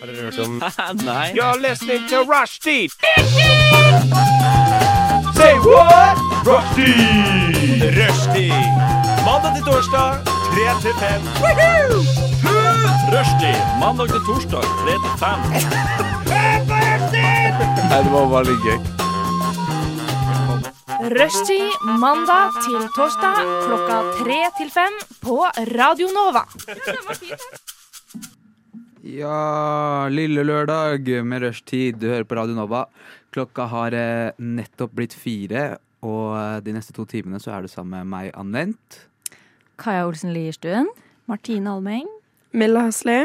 Har dere hørt om Nei. You're listening to Rushdie! Say what? Rushdie! Rushdie! Mandag til torsdag, 3 til 5. Rushdie mandag til torsdag 3 til 5. Nei, det var bare litt gøy. Rushtid mandag til torsdag klokka tre til fem på Radio Nova. Ja, lille lørdag med rushtid. Du hører på Radio Nova. Klokka har eh, nettopp blitt fire, og eh, de neste to timene så er du sammen med meg, Anvendt. Kaja Olsen Lierstuen. Martine Almeng. Milla Hasle.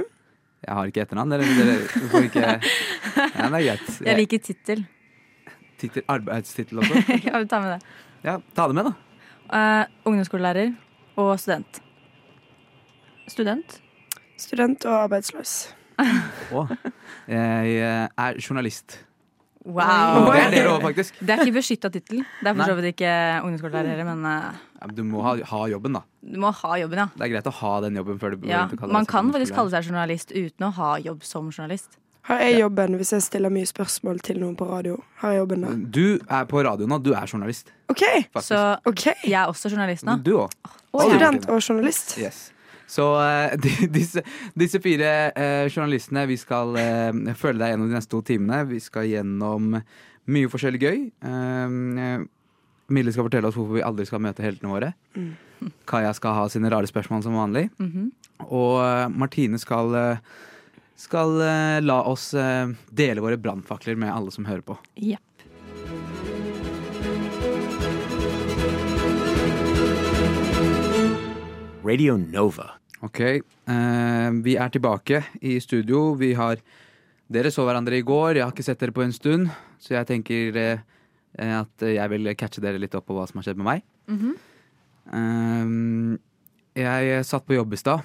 Jeg har ikke etternavn, dere, dere får ikke Ja, det er greit. Jeg liker tittel. Tittel, arbeidstittel også. ja, vi tar med det. Ja, ta det med, da. Uh, ungdomsskolelærer og student. Student. Student og arbeidsløs. Og jeg eh, er journalist. Wow. Det er det òg, faktisk. Det er ikke beskytta tittel. Det er for så vidt ikke ungdomsskolelærer men eh, du må ha, ha jobben, da. du må ha jobben, ja. Det er greit å ha den jobben før du ja. Man kan faktisk kalle seg journalist uten å ha jobb som journalist. Har jeg jobben hvis jeg stiller mye spørsmål til noen på radio? Har jeg jobben da? Du er på radio nå. Du er journalist. OK! Faktisk. Så okay. jeg er også journalist nå. Du òg. Student og journalist. Yes. Så eh, de, disse, disse fire eh, journalistene, vi skal eh, følge deg gjennom de neste to timene. Vi skal gjennom mye forskjellig gøy. Eh, Mille skal fortelle oss hvorfor vi aldri skal møte heltene våre. Kaja skal ha sine rare spørsmål som vanlig. Mhm. Og eh, Martine skal, eh, skal la oss dele våre brannfakler med alle som hører på. Jepp. Radio Nova. Ok, eh, vi er tilbake i studio. Vi har Dere så hverandre i går. Jeg har ikke sett dere på en stund, så jeg tenker eh, at jeg vil catche dere litt opp på hva som har skjedd med meg. Mhm. Eh, jeg satt på jobb i stad.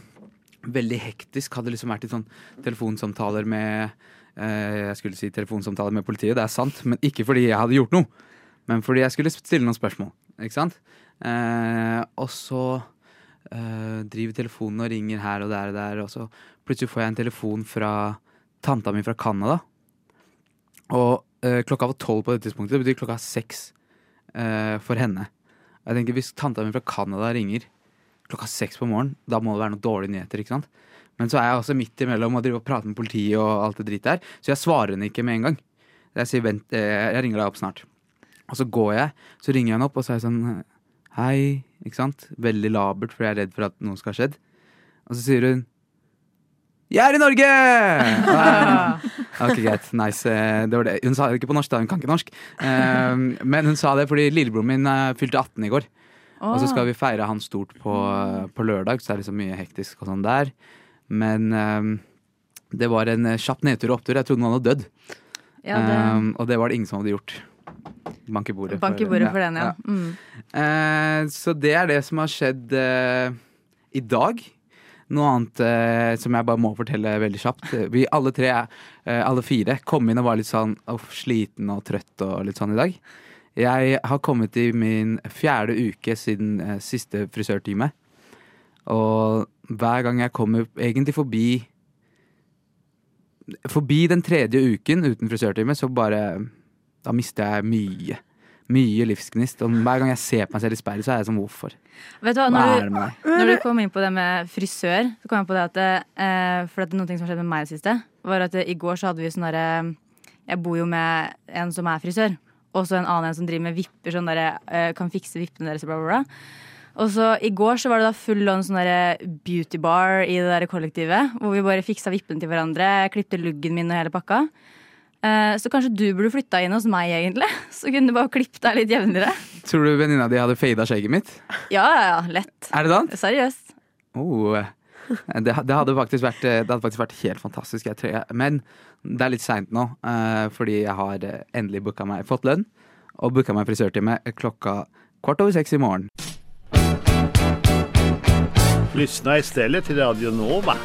Veldig hektisk. Hadde liksom vært i sånn telefonsamtaler med eh, Jeg skulle si telefonsamtaler med politiet, det er sant, men ikke fordi jeg hadde gjort noe. Men fordi jeg skulle stille noen spørsmål. Ikke sant? Eh, og så eh, driver telefonen og ringer her og der og der, og så plutselig får jeg en telefon fra tanta mi fra Canada. Og uh, klokka var tolv på det tidspunktet. Det betyr klokka seks uh, for henne. Jeg tenker Hvis tanta mi fra Canada ringer klokka seks på morgenen, da må det være noen dårlige nyheter. ikke sant? Men så er jeg også midt imellom og driver og prater med politiet og alt det dritt der, så jeg svarer henne ikke med en gang. Jeg sier vent, jeg ringer deg opp snart. Og så går jeg, så ringer jeg henne opp og så er jeg sånn Hei, ikke sant? Veldig labert, for jeg er redd for at noe skal ha skjedd. Og så sier hun Jeg er i Norge! ok, greit. Nice. Eh, Det var det. Hun sa det ikke på norsk, da. Hun kan ikke norsk. Eh, Men hun sa det fordi lillebroren min eh, fylte 18 i går. Og så skal vi feire han stort på, på lørdag, så det er liksom mye hektisk og sånn der. Men det var en kjapp nedtur og opptur. Jeg trodde noen hadde dødd. Ja, det, og det var det ingen som hadde gjort. Bank i bordet. bank i bordet for den, ja. Mm. Eh, så det er det som har skjedd eh, i dag. Noe annet eh, som jeg bare må fortelle veldig kjapt. Vi alle tre, eh, alle fire, kom inn og var litt sånn uff, sliten og trøtt og litt sånn i dag. Jeg har kommet i min fjerde uke siden eh, siste frisørtime. Og hver gang jeg kommer egentlig forbi Forbi den tredje uken uten frisørtime, så bare Da mister jeg mye. Mye livsgnist. Og hver gang jeg ser på meg selv i speilet, så er jeg sånn hvorfor? Vet du hva, når hva du, når du kom inn på det med frisør, så kom jeg på det at eh, For at ting som har skjedd med meg i det siste, var at i går så hadde vi sånn derre Jeg bor jo med en som er frisør, og så en annen en som driver med vipper, sånn derre eh, Kan fikse vippene deres, bla, bla, bla. Og så i går så var det da full on sånn beauty bar i det der kollektivet, hvor vi bare fiksa vippene til hverandre, klipte luggen min og hele pakka. Eh, så kanskje du burde flytta inn hos meg, egentlig. Så kunne du bare klippet deg litt jevnere. Tror du venninna di hadde fada skjegget mitt? Ja, ja, ja. Lett. Er det sant? Seriøst. Oh, det, det, hadde faktisk vært, det hadde faktisk vært helt fantastisk. Jeg tror jeg. Men det er litt seint nå, eh, fordi jeg har eh, endelig booka meg, fått lønn og booka meg frisørtime klokka kvart over seks i morgen. Lyssna istället till Radio Nova.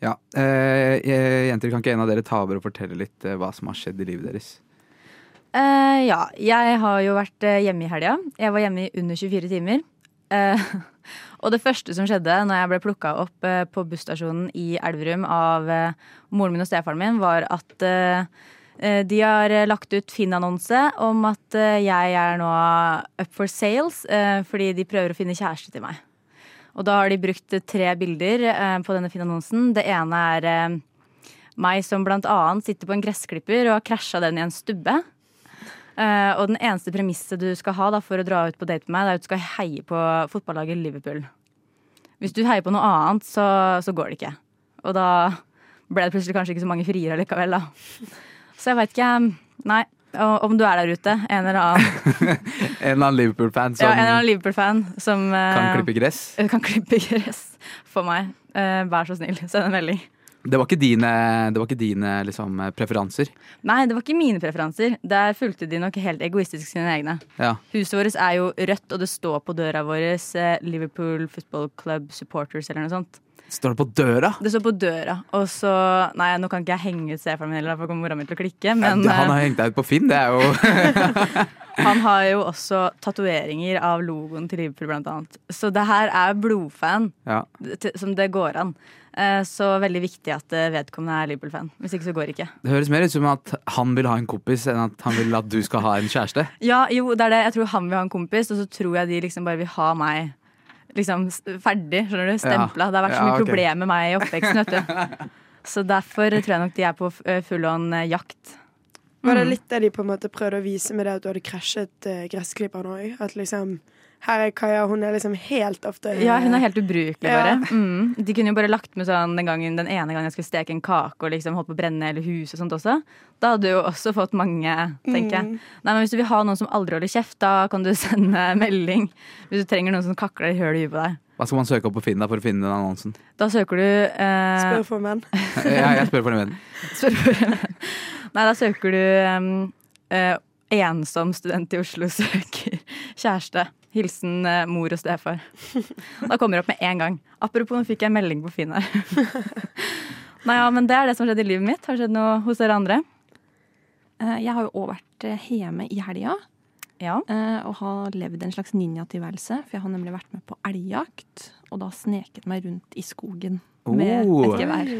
Ja, eh, eh, Jenter, kan ikke en av dere ta over og fortelle litt eh, hva som har skjedd i livet deres? Eh, ja, jeg har jo vært eh, hjemme i helga. Jeg var hjemme i under 24 timer. Eh, og det første som skjedde når jeg ble plukka opp på busstasjonen i Elverum av moren min og stefaren min, var at de har lagt ut Finn-annonse om at jeg er nå up for sales fordi de prøver å finne kjæreste til meg. Og da har de brukt tre bilder eh, på denne Finn-annonsen. Det ene er eh, meg som annet sitter på en gressklipper og har krasja den i en stubbe. Eh, og den eneste premisset du skal ha da, for å dra ut på date med meg, det er at du skal heie på fotballaget Liverpool. Hvis du heier på noe annet, så, så går det ikke. Og da ble det plutselig kanskje ikke så mange friere likevel, da. Så jeg veit ikke. Nei. Om du er der ute, en eller annen, En eller annen Liverpool-fan som ja, en eller annen Liverpool-fan som eh, kan klippe gress. kan klippe gress for meg, eh, vær så snill, send en melding. Det var ikke dine, det var ikke dine liksom, preferanser. Nei, det var ikke mine preferanser. Der fulgte de nok helt egoistisk sine egne. Ja. Huset vårt er jo rødt, og det står på døra vår eh, Liverpool Football Club Supporters eller noe sånt. Står det på døra? Det står på døra, og så Nei, nå kan ikke jeg henge ut stefaren min heller, for kommer mora mi til å klikke, men han eh, har hengt deg ut på Finn, det er jo han har jo også tatoveringer av logoen til Liverpool, blant annet. Så det her er blodfan, ja. som det går an. Eh, Så veldig viktig at eh, vedkommende er Liverpool-fan. Hvis ikke så går det ikke. Det høres mer ut som at han vil ha en kompis, enn at han vil at du skal ha en kjæreste. Ja, jo, det er det. Jeg tror han vil ha en kompis, og så tror jeg de liksom bare vil ha meg liksom ferdig. Skjønner du? Stempla. Det har vært så Ja, mye problemer med meg i oppveksten, vet du. Så derfor tror jeg nok de er på full on jakt. Var Mm. det litt det de på en måte prøvde å vise med det at du hadde krasjet uh, gressklipperen òg? At liksom Her er Kaja, hun er liksom helt ofte Ja, hun er helt ubrukelig, Ja. bare. Mm. De kunne jo bare lagt med sånn den, gangen, den ene gangen jeg skulle steke en kake og liksom holdt på å brenne hele huset og sånt også. Da hadde du jo også fått mange, tenker jeg. Mm. Nei, men Hvis du vil ha noen som aldri holder kjeft, da kan du sende melding. Hvis du trenger noen som kakler høl i huet på deg. Hva skal man søke opp på Finn da for å finne den annonsen? Da søker du eh, Spør for menn. Ja, jeg spør for en venn. Spør for en venn. Nei, da søker du um, eh, ensom student i Oslo søker kjæreste. Hilsen eh, mor og stefar. Da kommer det opp med en gang. Apropos, nå fikk jeg en melding på Finn her. Nei, ja, men Det er det som har skjedd i livet mitt. Har det skjedd noe hos dere andre? Eh, Jeg har jo òg vært eh, hjemme i helga Ja. eh, og har levd en slags ninjatilværelse. For jeg har nemlig vært med på elgjakt, og da sneket meg rundt i skogen med Oh. et gevær.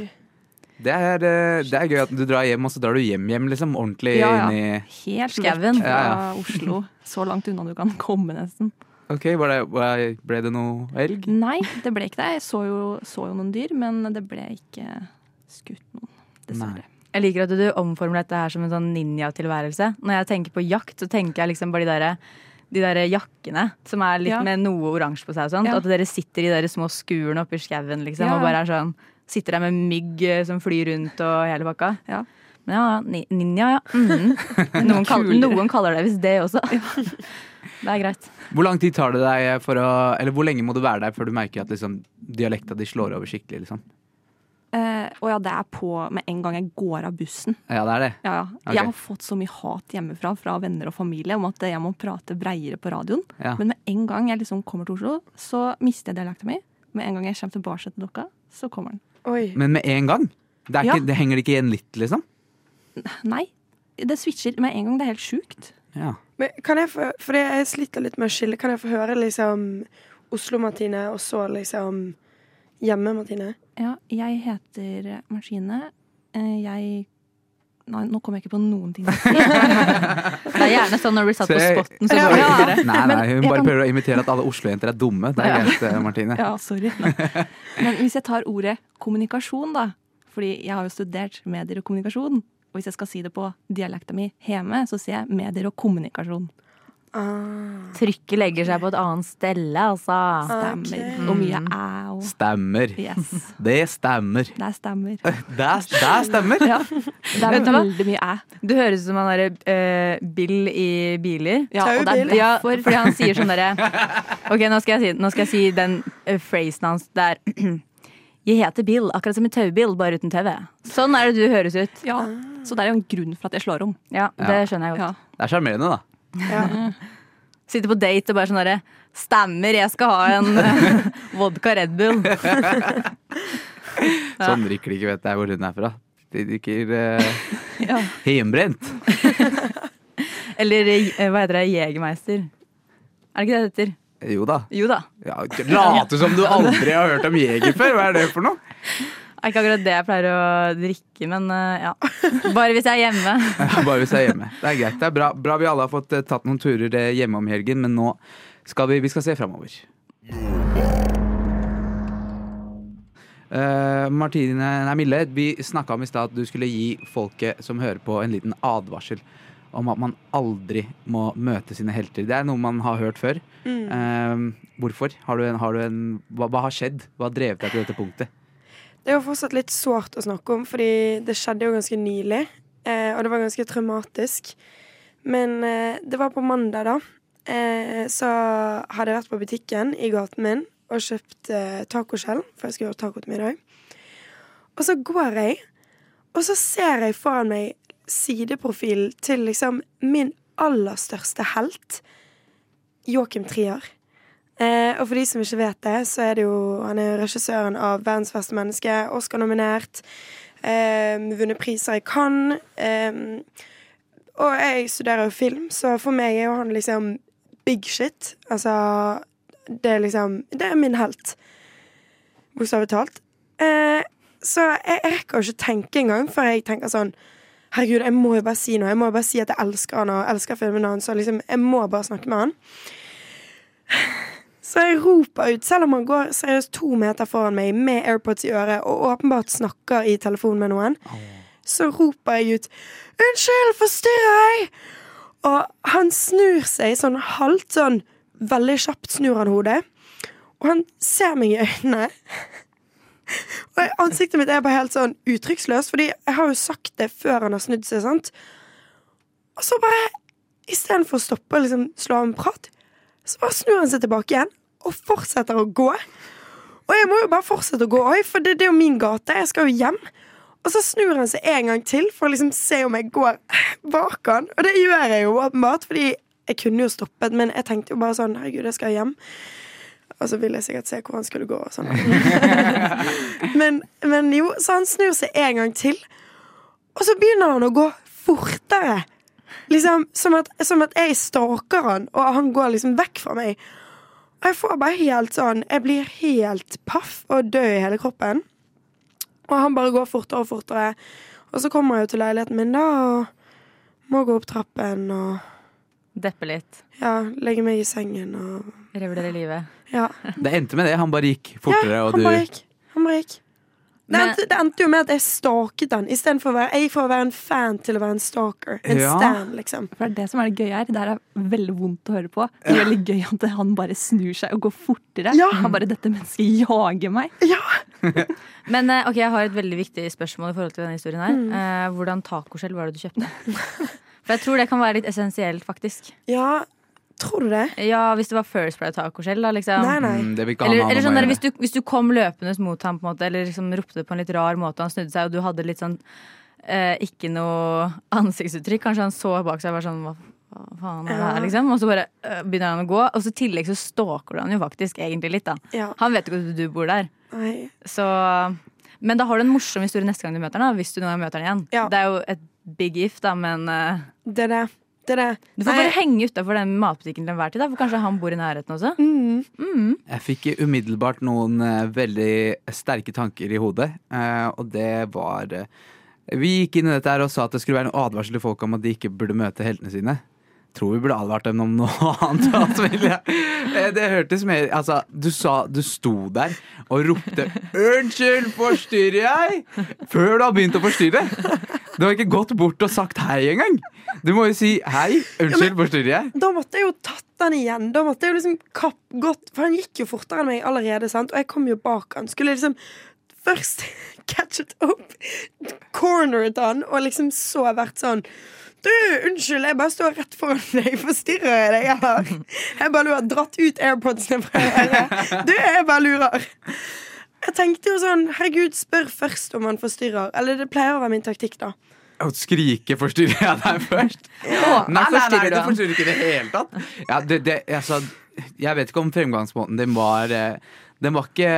Det er, eh, det er gøy at du drar hjem, og så drar du hjem hjem, liksom. Ordentlig Ja, ja. inn i Helt Skauen. fra Ja, Oslo. Så langt unna du kan komme, nesten. Ok, var det, Ble det noe elg? Nei, det ble ikke det. Jeg så jo, så jo noen dyr, men det ble ikke skutt noen. Dessverre. Nei. Jeg liker at du omformer dette her som en sånn ninjatilværelse. Når jeg tenker på jakt, så tenker jeg liksom bare de derre de der jakkene som er litt Ja. med noe oransje på seg. og sånt Ja. At dere sitter i de små skurene oppi skauen liksom, Ja. og bare er sånn Sitter der med mygg eh, som flyr rundt og hele pakka. Ja. Men ja, ninja, ja. Mhm. Noen, kaller, noen kaller det visst det også. Det er greit. Hvor lang tid tar det deg for å Eller hvor lenge må du være der før du merker at liksom, dialekta di slår over skikkelig? liksom? Uh, og ja, det er på med en gang jeg går av bussen. Ja, det er det. Ja, ja. Okay. Jeg har fått så mye hat hjemmefra fra venner og familie om at jeg må prate breiere på radioen. Ja. Men med en gang jeg liksom kommer til Oslo, så mister jeg dialekta mi. Med en gang jeg kommer tilbake til dere, så kommer den. Oi. Men med en gang? Det, er Ja. ikke, det henger ikke igjen litt, liksom? Nei. Det switcher med en gang. Det er helt sjukt. Ja. Men kan jeg få For jeg sliter litt med å skille. Kan jeg få høre liksom Oslo-Martine, og så liksom Hjemme-Martine? Ja, jeg heter Martine. Eh, Jeg Nei, nå kommer jeg ikke på noen ting. Det er gjerne sånn når du blir satt på spotten, så går det Ja. Nei, nei, hun bare kan- prøver å imitere at alle Oslo-jenter er dumme. Det er Ja. greit, Martine. Ja, sorry. Nei. Men hvis jeg tar ordet kommunikasjon, da. Fordi jeg har jo studert medier og kommunikasjon. Og hvis jeg skal si det på dialekta mi hjemme, så sier jeg medier og kommunikasjon. Ah. Trykket legger seg på et annet stelle, altså. Stemmer. Ok. Og mye au. Stemmer. Yes. Det stemmer. Det stemmer. Det, det stemmer! Ja. Det er veldig mye æ. Du høres ut som han derre uh, Bill i biler. Ja, og det er. Derfor fordi han sier sånn derre Ok, nå skal jeg si, nå skal jeg si den uh, phrasen hans der. Jeg heter Bill, akkurat som en taubil, bare uten TV. Sånn er det du høres ut. Ja, Så det er jo en grunn for at jeg slår om. Ja, det skjønner jeg godt. Ja. Det er sjarmerende, da. Ja. Sitter på date og bare sånn herre Stemmer, jeg skal ha en eh, vodka Red Bull. Sånn drikker de ikke, vet jeg hvor hun er fra. De drikker uh, Ja. hjemmebrent. Eller eh, hva heter det? Jegermeister. Er det ikke det det heter? Jo da. Jo da. Ja, Late som du aldri har hørt om Jeger før. Hva er det for noe? Er ikke akkurat det jeg pleier å drikke, men eh, ja. Bare hvis jeg er hjemme. Bare hvis jeg er hjemme. Det er greit. Det er bra, bra vi alle har fått eh, tatt noen turer eh, hjemme om helgen, men nå skal vi, vi skal se framover. Uh, Martine, nei Mille, vi snakka om i stad at du skulle gi folket som hører på, en liten advarsel om at man aldri må møte sine helter. Det er noe man har hørt før. Eh, hvorfor? Har du en, har du en, hva, hva har skjedd? Hva har drevet deg til dette punktet? Det er jo fortsatt litt sårt å snakke om, fordi det skjedde jo ganske nylig. Eh, og det var ganske traumatisk. Men eh, det var på mandag, da. Eh, så hadde jeg vært på butikken i gaten min og kjøpt eh, tacoskjell, for jeg skulle gjøre taco til middag. Og så går jeg, og så ser jeg foran meg sideprofilen til liksom min aller største helt, Joakim Trier. Eh, og for de som ikke vet det, så er det jo Han er regissøren av 'Verdens verste menneske', Oscar-nominert. Eh, vunnet priser i Cannes. Eh, og jeg studerer jo film, så for meg er jo han liksom big shit. Altså Det er liksom Det er min helt. Bokstavelig talt. Eh, så jeg, jeg jo ikke tenke engang før jeg tenker sånn Herregud, jeg må jo bare si noe. Jeg må jo bare si at jeg elsker han og elsker filmen hans. Liksom, jeg må bare snakke med han. Så jeg roper ut, selv om han går seriøst to meter foran meg med AirPods i øret og åpenbart snakker i telefon med noen, så roper jeg ut 'Unnskyld, forstyrrer jeg?' Og han snur seg sånn halvt sånn Veldig kjapt snur han hodet, og han ser meg i øynene. Og ansiktet mitt er bare helt sånn uttrykksløst, fordi jeg har jo sagt det før han har snudd seg. sant? Og så bare, istedenfor å stoppe og liksom, slå av en prat, så bare snur han seg tilbake igjen og fortsetter å gå. Og jeg må jo bare fortsette å gå òg, for det, det er jo min gate. Jeg skal jo hjem. Og så snur han seg en gang til for å liksom se om jeg går bak han. Og det gjør jeg jo åpenbart, fordi jeg kunne jo stoppet, men jeg tenkte jo bare sånn Herregud, jeg skal hjem. Og så ville jeg sikkert se hvor han skulle gå. Og sånn. men, men jo, så han snur seg en gang til, og så begynner han å gå fortere. Liksom, som at, som at jeg stalker han, og han går liksom vekk fra meg. Og jeg får bare helt sånn Jeg blir helt paff og død i hele kroppen. Og han bare går fortere og fortere. Og så kommer jeg jo til leiligheten min, da, og må gå opp trappen og Deppe litt. ja, legge meg i sengen og Revurdere livet. Ja. Det endte med det. Han bare gikk fortere, ja og du bare gikk. Han bare gikk. Det endte, det endte jo med at jeg stalket han. Istedenfor å være Jeg fra å være en fan til å være en stalker. En Ja. stan, liksom. For det er det som er det gøye her. Det her er veldig vondt å høre på. Det er veldig gøy at han bare snur seg og går fortere. Ja. Han bare 'Dette mennesket jager meg'. Ja. Men eh, ok, jeg har et veldig viktig spørsmål i forhold til denne historien her. Mm. Eh, hvordan tacoskjell var det du kjøpte? For jeg tror det kan være litt essensielt, faktisk. ja. Tror du det? Ja, hvis det var First Price tacoskjell, da, liksom. Nei, nei. Mm, Det vil ikke Eller, eller sånn der, hvis, du, hvis du kom løpende mot ham på en måte, eller liksom ropte på en litt rar måte, han snudde seg, og du hadde litt sånn eh, ikke noe ansiktsuttrykk, kanskje han så bak seg og var sånn hva, faen er det her, liksom? Og så bare øh, begynner han å gå, og så i tillegg så stalker du han jo faktisk egentlig litt, da. Ja. Han vet jo ikke at du bor der. Nei. Så, men da har du en morsom historie neste gang du møter ham hvis du nå møter ham igjen. Ja. Det er jo et big if, da, men uh, Det er det. Det det. du får Nei. bare henge utafor den matbutikken til enhver tid, da, for kanskje han bor i nærheten også. Mm. Jeg fikk umiddelbart noen uh, veldig sterke tanker i hodet, uh, og det var uh, Vi gikk inn i dette her og sa at det skulle være en advarsel til folk om at de ikke burde møte heltene sine. Tror vi burde advart dem om noe annet. Altså. Eh, det hørtes mer Altså, du sa Du sto der og ropte 'Unnskyld, forstyrrer jeg?' før du har begynt å forstyrre. Du har ikke gått bort og sagt hei engang. Du må jo si 'hei, unnskyld, forstyrrer jeg?' Da måtte jeg jo tatt den igjen. Da måtte jeg jo liksom kapp godt For han gikk jo fortere enn meg allerede, sant? og jeg kom jo bak han. Skulle liksom først catchet opp, corneret han, og liksom så vært sånn du, unnskyld, jeg bare står rett foran deg. Forstyrrer jeg deg, eller? Jeg bare lurer. Dratt ut airpodsene fra øret. Du, jeg bare lurer. Jeg tenkte jo sånn, herregud, spør først om han forstyrrer. Eller det pleier å være min taktikk, da. Å skrike forstyrrer jeg deg først? Nei, nei, nei, forstyrrer du forstyrrer ikke i det hele tatt. Ja, det, det, altså, jeg vet ikke om fremgangsmåten din var eh, Den var ikke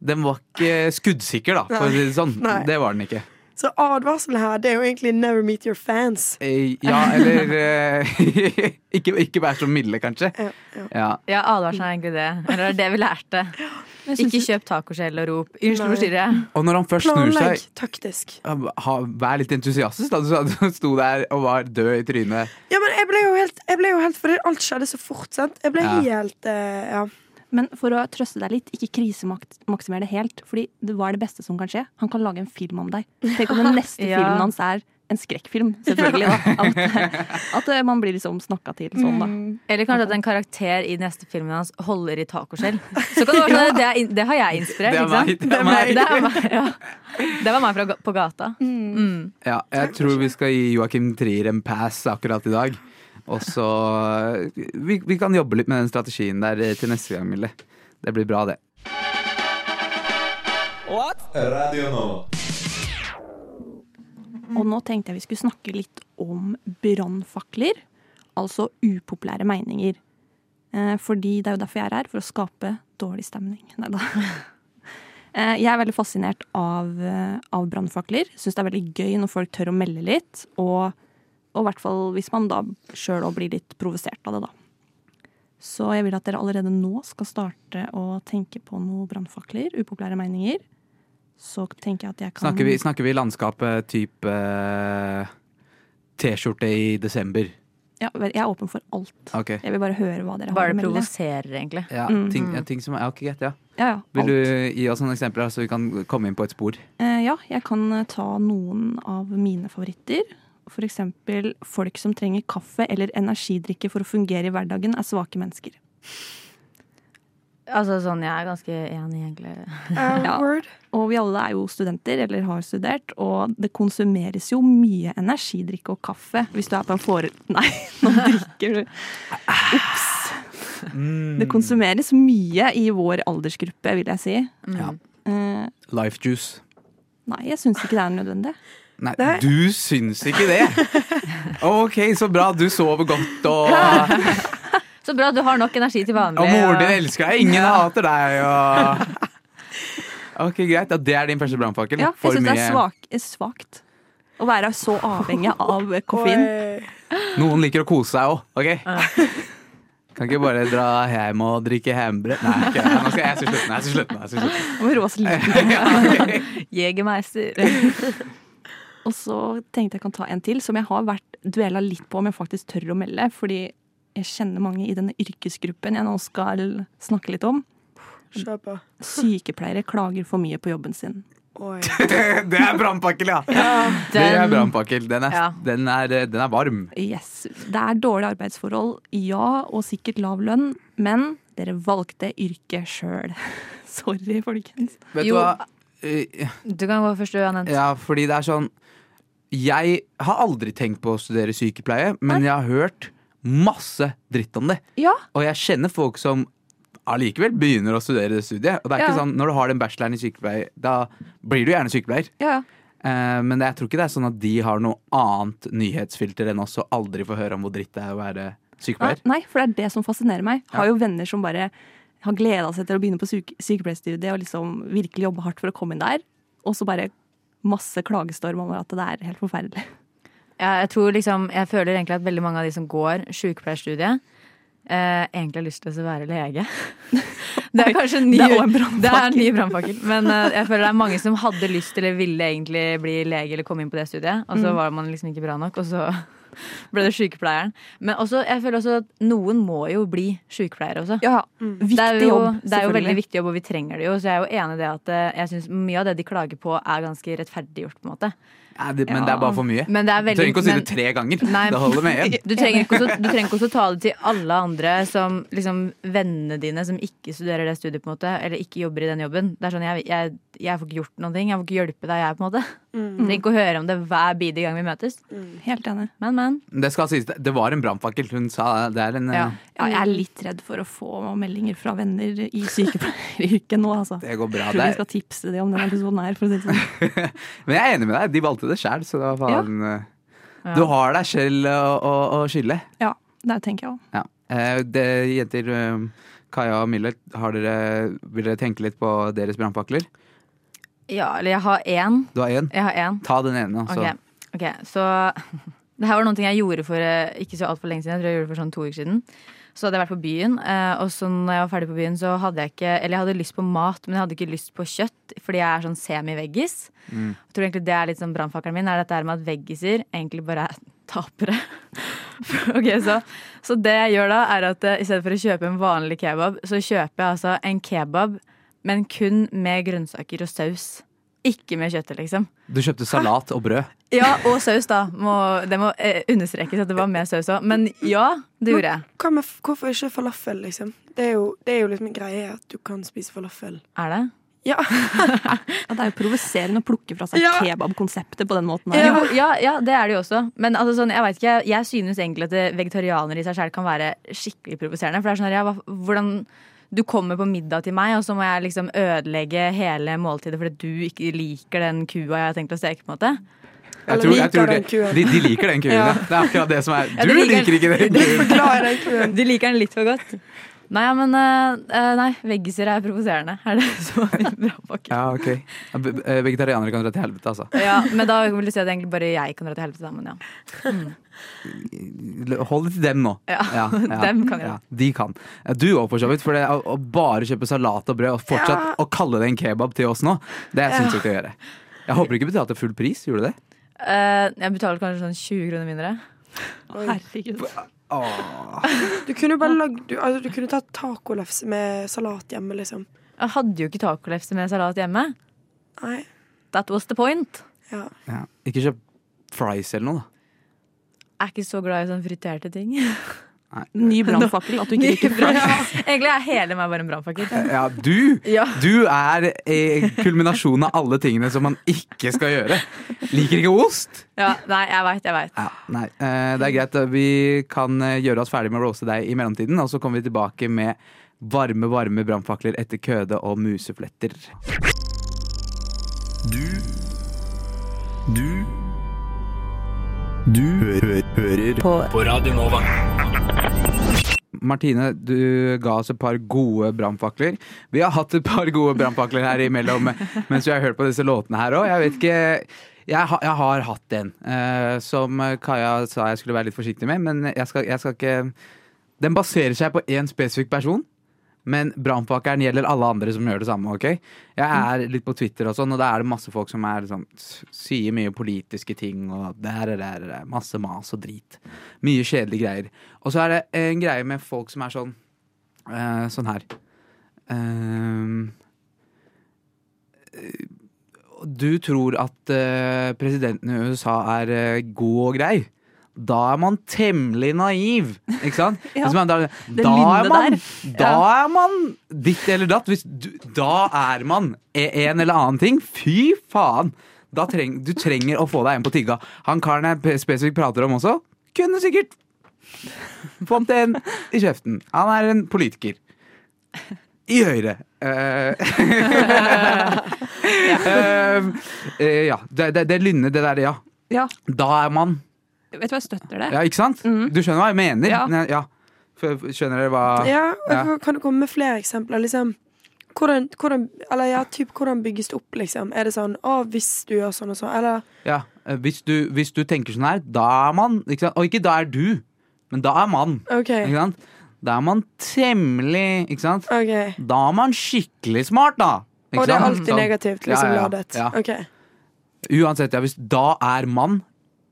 Den var ikke skuddsikker, da, for å si det sånn. Nei. Det var den ikke. Så advarselen her, det er jo egentlig 'never meet your fans'. Eh, Ja, eller eh, ikke, ikke vær så milde, kanskje. Ja, ja. Ja. Ja, advarselen er egentlig det. Eller det er det vi lærte. Ikke kjøp tacoskjell og rop 'unnskyld, forstyrrer jeg'. Og når han først snur seg, taktisk. ha, vær litt entusiastisk. Da. Du sto der og var død i trynet. Ja, men jeg ble jo helt, jeg ble jo helt For alt skjedde så fort, sant? Jeg ble Ja. helt uh, Ja. Men for å trøste deg litt, ikke krisemaksimere det helt. Fordi det var det beste som kan skje. Han kan lage en film om deg. Tenk om den neste Ja. filmen hans er en skrekkfilm, selvfølgelig. Da. At, at eh, man blir liksom snakka til sånn, da. Eller kanskje at en karakter i neste filmen hans holder i tacoskjell. Så kan det være sånn, det, er, det har jeg inspirert, Det er ikke sant? meg, det er meg. Det er meg, ja. det var meg fra, på gata. Mm. Ja, jeg tror vi skal gi Joakim Trier en pass akkurat i dag. Og så vi, vi kan jobbe litt med den strategien der eh, til neste gang, Mille. Det blir bra, det. Radio nå. Og nå tenkte jeg vi skulle snakke litt om brannfakler. Altså upopulære meninger. Eh, fordi det er jo derfor jeg er her, for å skape dårlig stemning. Nei da. Eh, jeg er veldig fascinert av, av brannfakler. Syns det er veldig gøy når folk tør å melde litt. Og, og i hvert fall hvis man da sjøl òg blir litt provosert av det, da. Så jeg vil at dere allerede nå skal starte å tenke på noen brannfakler. Upopulære meninger. Så tenker jeg at jeg kan Snakker vi, snakker vi landskapet type eh, T-skjorte i desember? Ja, jeg er åpen for alt. Okay. Jeg vil bare høre hva dere har Bare å det melde. provoserer, egentlig. Ja, Mm. ting, ja, ting som er ok, greit, ja. Ja, ja, Vil alt. du gi oss noen eksempler, så vi kan komme inn på et spor? Eh, ja, jeg kan ta noen av mine favoritter. For eksempel folk som trenger kaffe eller energidrikke for å fungere i hverdagen, er svake mennesker. Altså sånn, Jeg er ganske enig, egentlig. Uh, Ja. Word. Og vi alle er jo studenter, eller har studert, og det konsumeres jo mye energidrikke og kaffe hvis du er på en fore... Nei, nå drikker du. Ops. Det konsumeres mye i vår aldersgruppe, vil jeg si. Ja. Uh, Life juice. nei, jeg syns ikke det er nødvendig. Nei, er... du syns ikke det? Ok, så bra. Du sover godt, og, Så bra, du har nok energi til vanlig. og moren din elsker deg. Ingen hater deg. Og... Ok, greit. Ja, det er din første brannfakkel. Ja, jeg syns det er svak, svakt å være så avhengig av koffein. Noen liker å kose seg òg, OK? Kan ikke bare dra hjem og drikke hjemmebrent. Nei, ikke, nå skal jeg skal slutte. Nei, jeg skal slutte. Jeg skal slutten. Må roe oss litt. Ja. Jegermeister. Og så tenkte jeg kan ta en til, som jeg har vært duella litt på om jeg faktisk tør å melde. Fordi jeg kjenner mange i denne yrkesgruppen jeg nå skal snakke litt om. Kjør. Sykepleiere klager for mye på jobben sin. Oi. Det er brannpakkel, ja. Det er brannpakkel. Den, er- Ja. den, er- den er varm. Yes. Det er dårlige arbeidsforhold, ja, og sikkert lav lønn, men dere valgte yrket sjøl. Sorry, folkens. Vet Jo. du hva? Eh, Du kan gå først, du, Anette. Ja, fordi det er sånn Jeg har aldri tenkt på å studere sykepleie, men jeg har hørt masse dritt om det. Ja, Og jeg kjenner folk som allikevel begynner å studere det studiet. Og det er Ja. ikke sånn, Når du har den bacheloren i sykepleie, da blir du gjerne sykepleier. ja. Eh, men jeg tror ikke det er sånn at de har noe annet nyhetsfilter enn oss og aldri får høre om hvor dritt det er å være sykepleier. nei, for det er det som fascinerer meg. Jeg har jo venner som bare har gleda seg til å begynne på syke, sykepleierstudiet og liksom virkelig jobbe hardt for å komme inn der. Og så bare masse klagestorm over at det er helt forferdelig. Ja, jeg tror liksom Jeg føler egentlig at veldig mange av de som går sykepleierstudiet, eh, egentlig har lyst til å være lege. Det er kanskje ny, Det er ny brannfakkel. Men eh, jeg føler det er mange som hadde lyst til eller ville egentlig bli lege eller komme inn på det studiet, og Mm. så var man liksom ikke bra nok, og så ble det sykepleieren. Men også, jeg føler også at noen må jo bli sykepleiere også. Ja, mm. viktig er, jo, jobb, det er jo veldig viktig jobb, og vi trenger det jo. Så jeg er jo enig i det at eh, jeg syns mye av det de klager på, er ganske rettferdiggjort. på en måte Ja, det, men det er bare for mye. Men det er Du trenger ikke å si det tre ganger. Nei. Det holder med én. Du trenger, ikke å du trenger ikke også ta det til alle andre som liksom vennene dine som ikke studerer det studiet, på en måte, eller ikke jobber i den jobben. Det er sånn, jeg, jeg, jeg får ikke gjort noen ting. Jeg får ikke hjelpe deg, jeg, på en måte. Mm. Trenger ikke å høre om det hver bidige gang vi møtes. Helt enig. Men, men. Det skal sies, det var en brannfakkel. Hun sa det. Det er en Ja. eh, Ja, jeg er litt redd for å få meldinger fra venner i sykepleieryrket nå, altså. Det går bra. Jeg tror vi skal tipse dem om denne episoden her, for å si det sånn. men jeg er enig med deg. De valgte det sjæl, så da faen eh, Ja. Du har deg selv å, å, å skylde. Ja, det tenker jeg òg. Ja. Eh, det, jenter, eh, Kaja og Millet, har dere, vil dere tenke litt på deres brannfakler? Ja, eller jeg har én. Du har én. Jeg har én. Ta den ene. Så. Ok, Okay, så Det her var noen ting jeg gjorde for eh, ikke så altfor lenge siden. Jeg tror jeg gjorde det for sånn to uker siden. Så hadde jeg vært på byen, eh, og så når jeg var ferdig på byen, så hadde jeg ikke Eller jeg hadde lyst på mat, men jeg hadde ikke lyst på kjøtt, fordi jeg er sånn semi-veggis. Mm. Jeg tror egentlig det er litt sånn brannfakkelen min, er dette her med at veggiser egentlig bare er tapere. ok, så, så det jeg gjør da, er at eh, i stedet for å kjøpe en vanlig kebab, så kjøper jeg altså en kebab, men kun med grønnsaker og saus. Ikke med kjøttet, liksom. Du kjøpte salat og brød. Ja, og saus, da. Må, det må eh, understrekes at det var med saus òg. Men ja, det gjorde jeg. Hva med, hvorfor ikke falafel, liksom? Det er jo, det er jo liksom en greie at du kan spise falafel. Er det? Ja. Ja, det er jo provoserende å plukke fra seg Ja. kebabkonseptet på den måten. her. Jo, ja, ja, det er det jo også. Men altså, sånn, jeg, vet ikke, jeg, jeg synes egentlig at vegetarianere i seg selv kan være skikkelig provoserende. For det er sånn her, ja, hvordan du kommer på middag til meg, og så må jeg liksom ødelegge hele måltidet fordi du ikke liker den kua jeg har tenkt å steke. på en måte Jeg tror, jeg tror den det, de, de liker den kuen. Ja. ja. Det er akkurat det som er Ja, Du de liker liker ikke den kuen! Du den kuen. De liker den litt for godt. Nei, ja, men eh, Nei, veggiser er provoserende. Er det så bra pakke? Ja, ok. Ja, eh, Vegetarianere kan dra til helvete, altså. Ja, men da vil du si at egentlig bare jeg kan dra til helvete, da. Men ja. Hold det til dem nå. Ja, dem kan jeg. Ja, de kan. Ja, Du òg, for så vidt. For det, å, å bare kjøpe salat og brød og fortsatt Ja. å kalle det en kebab til oss nå, det syns jeg ikke å gjøre. Jeg håper du ikke betalte full pris. Gjorde du det? Uh, jeg betalte kanskje sånn 20 kroner mindre. Herregud. Åh. Du kunne jo bare lagd du, altså, du kunne tatt tacolefse med salat hjemme, liksom. Jeg hadde jo ikke tacolefse med salat hjemme. Nei. That was the point. Ja. Ja. Ikke kjøp fries eller noe, da. Jeg er ikke så glad i sånne friterte ting. Ny brannfakkel, at du ikke liker fra. Egentlig er hele meg bare en brannfakkel. Ja, du! Ja. Du er eh, kulminasjonen av alle tingene som man ikke skal gjøre. Liker ikke ost? ja, nei, jeg veit, jeg veit. Ja, eh, det er greit. Vi kan eh, gjøre oss ferdig med å roaste deg i mellomtiden, og så kommer vi tilbake med varme, varme brannfakler etter køde og musefletter. Du Du Du hø hø hører på. på Radio Nova. Martine, du ga oss et par gode brannfakler. Vi har hatt et par gode brannfakler her imellom mens vi har hørt på disse låtene her òg. Jeg vet ikke jeg, har- jeg har hatt en eh, som Kaja sa jeg skulle være litt forsiktig med, men jeg skal, jeg skal ikke Den baserer seg på én spesifikk person. Men brannpakkeren gjelder alle andre som gjør det samme. ok? Jeg er litt på Twitter, og sånn, og da er det masse folk som er, liksom, sier mye politiske ting. og der, der, der, Masse mas og drit. Mye kjedelige greier. Og så er det en greie med folk som er sånn uh, Sånn her. Eh, du tror at uh, presidenten i USA er god og grei. Da er man temmelig naiv, ikke sant? Ja, man, da, da, er man, da er man ditt eller datt. Du, da er man e- en eller annen ting. Fy faen! Da treng, du trenger å få deg en på tigga. Han karen jeg spesifikt prater om også, kunne sikkert fått en i kjeften. Han er en politiker. I Høyre. Uh, uh, uh, ja. Det, det, det lynnet, det der, ja. Ja, Da er man vet du hva, jeg støtter det. Ja, ikke sant? Mm. Du skjønner hva jeg mener? Ja. Ne- ja. Skjønner dere hva ja, Ja. og Kan du komme med flere eksempler? Liksom, hvordan, hvordan, eller ja, typ, hvordan bygges det opp, liksom? Er det sånn å, hvis du gjør sånn og sånn? Eller Ja, eh, hvis du, hvis du tenker sånn her, da er man ikke sant? Og ikke da er du, men da er man. Okay. Ikke sant? Da er man temmelig Ikke sant? Okay. Da er man skikkelig smart, da. Ikke Og det er alltid Sånn. negativt liksom Ja, ja, ladet? ja. Okay. Uansett, ja, hvis da er man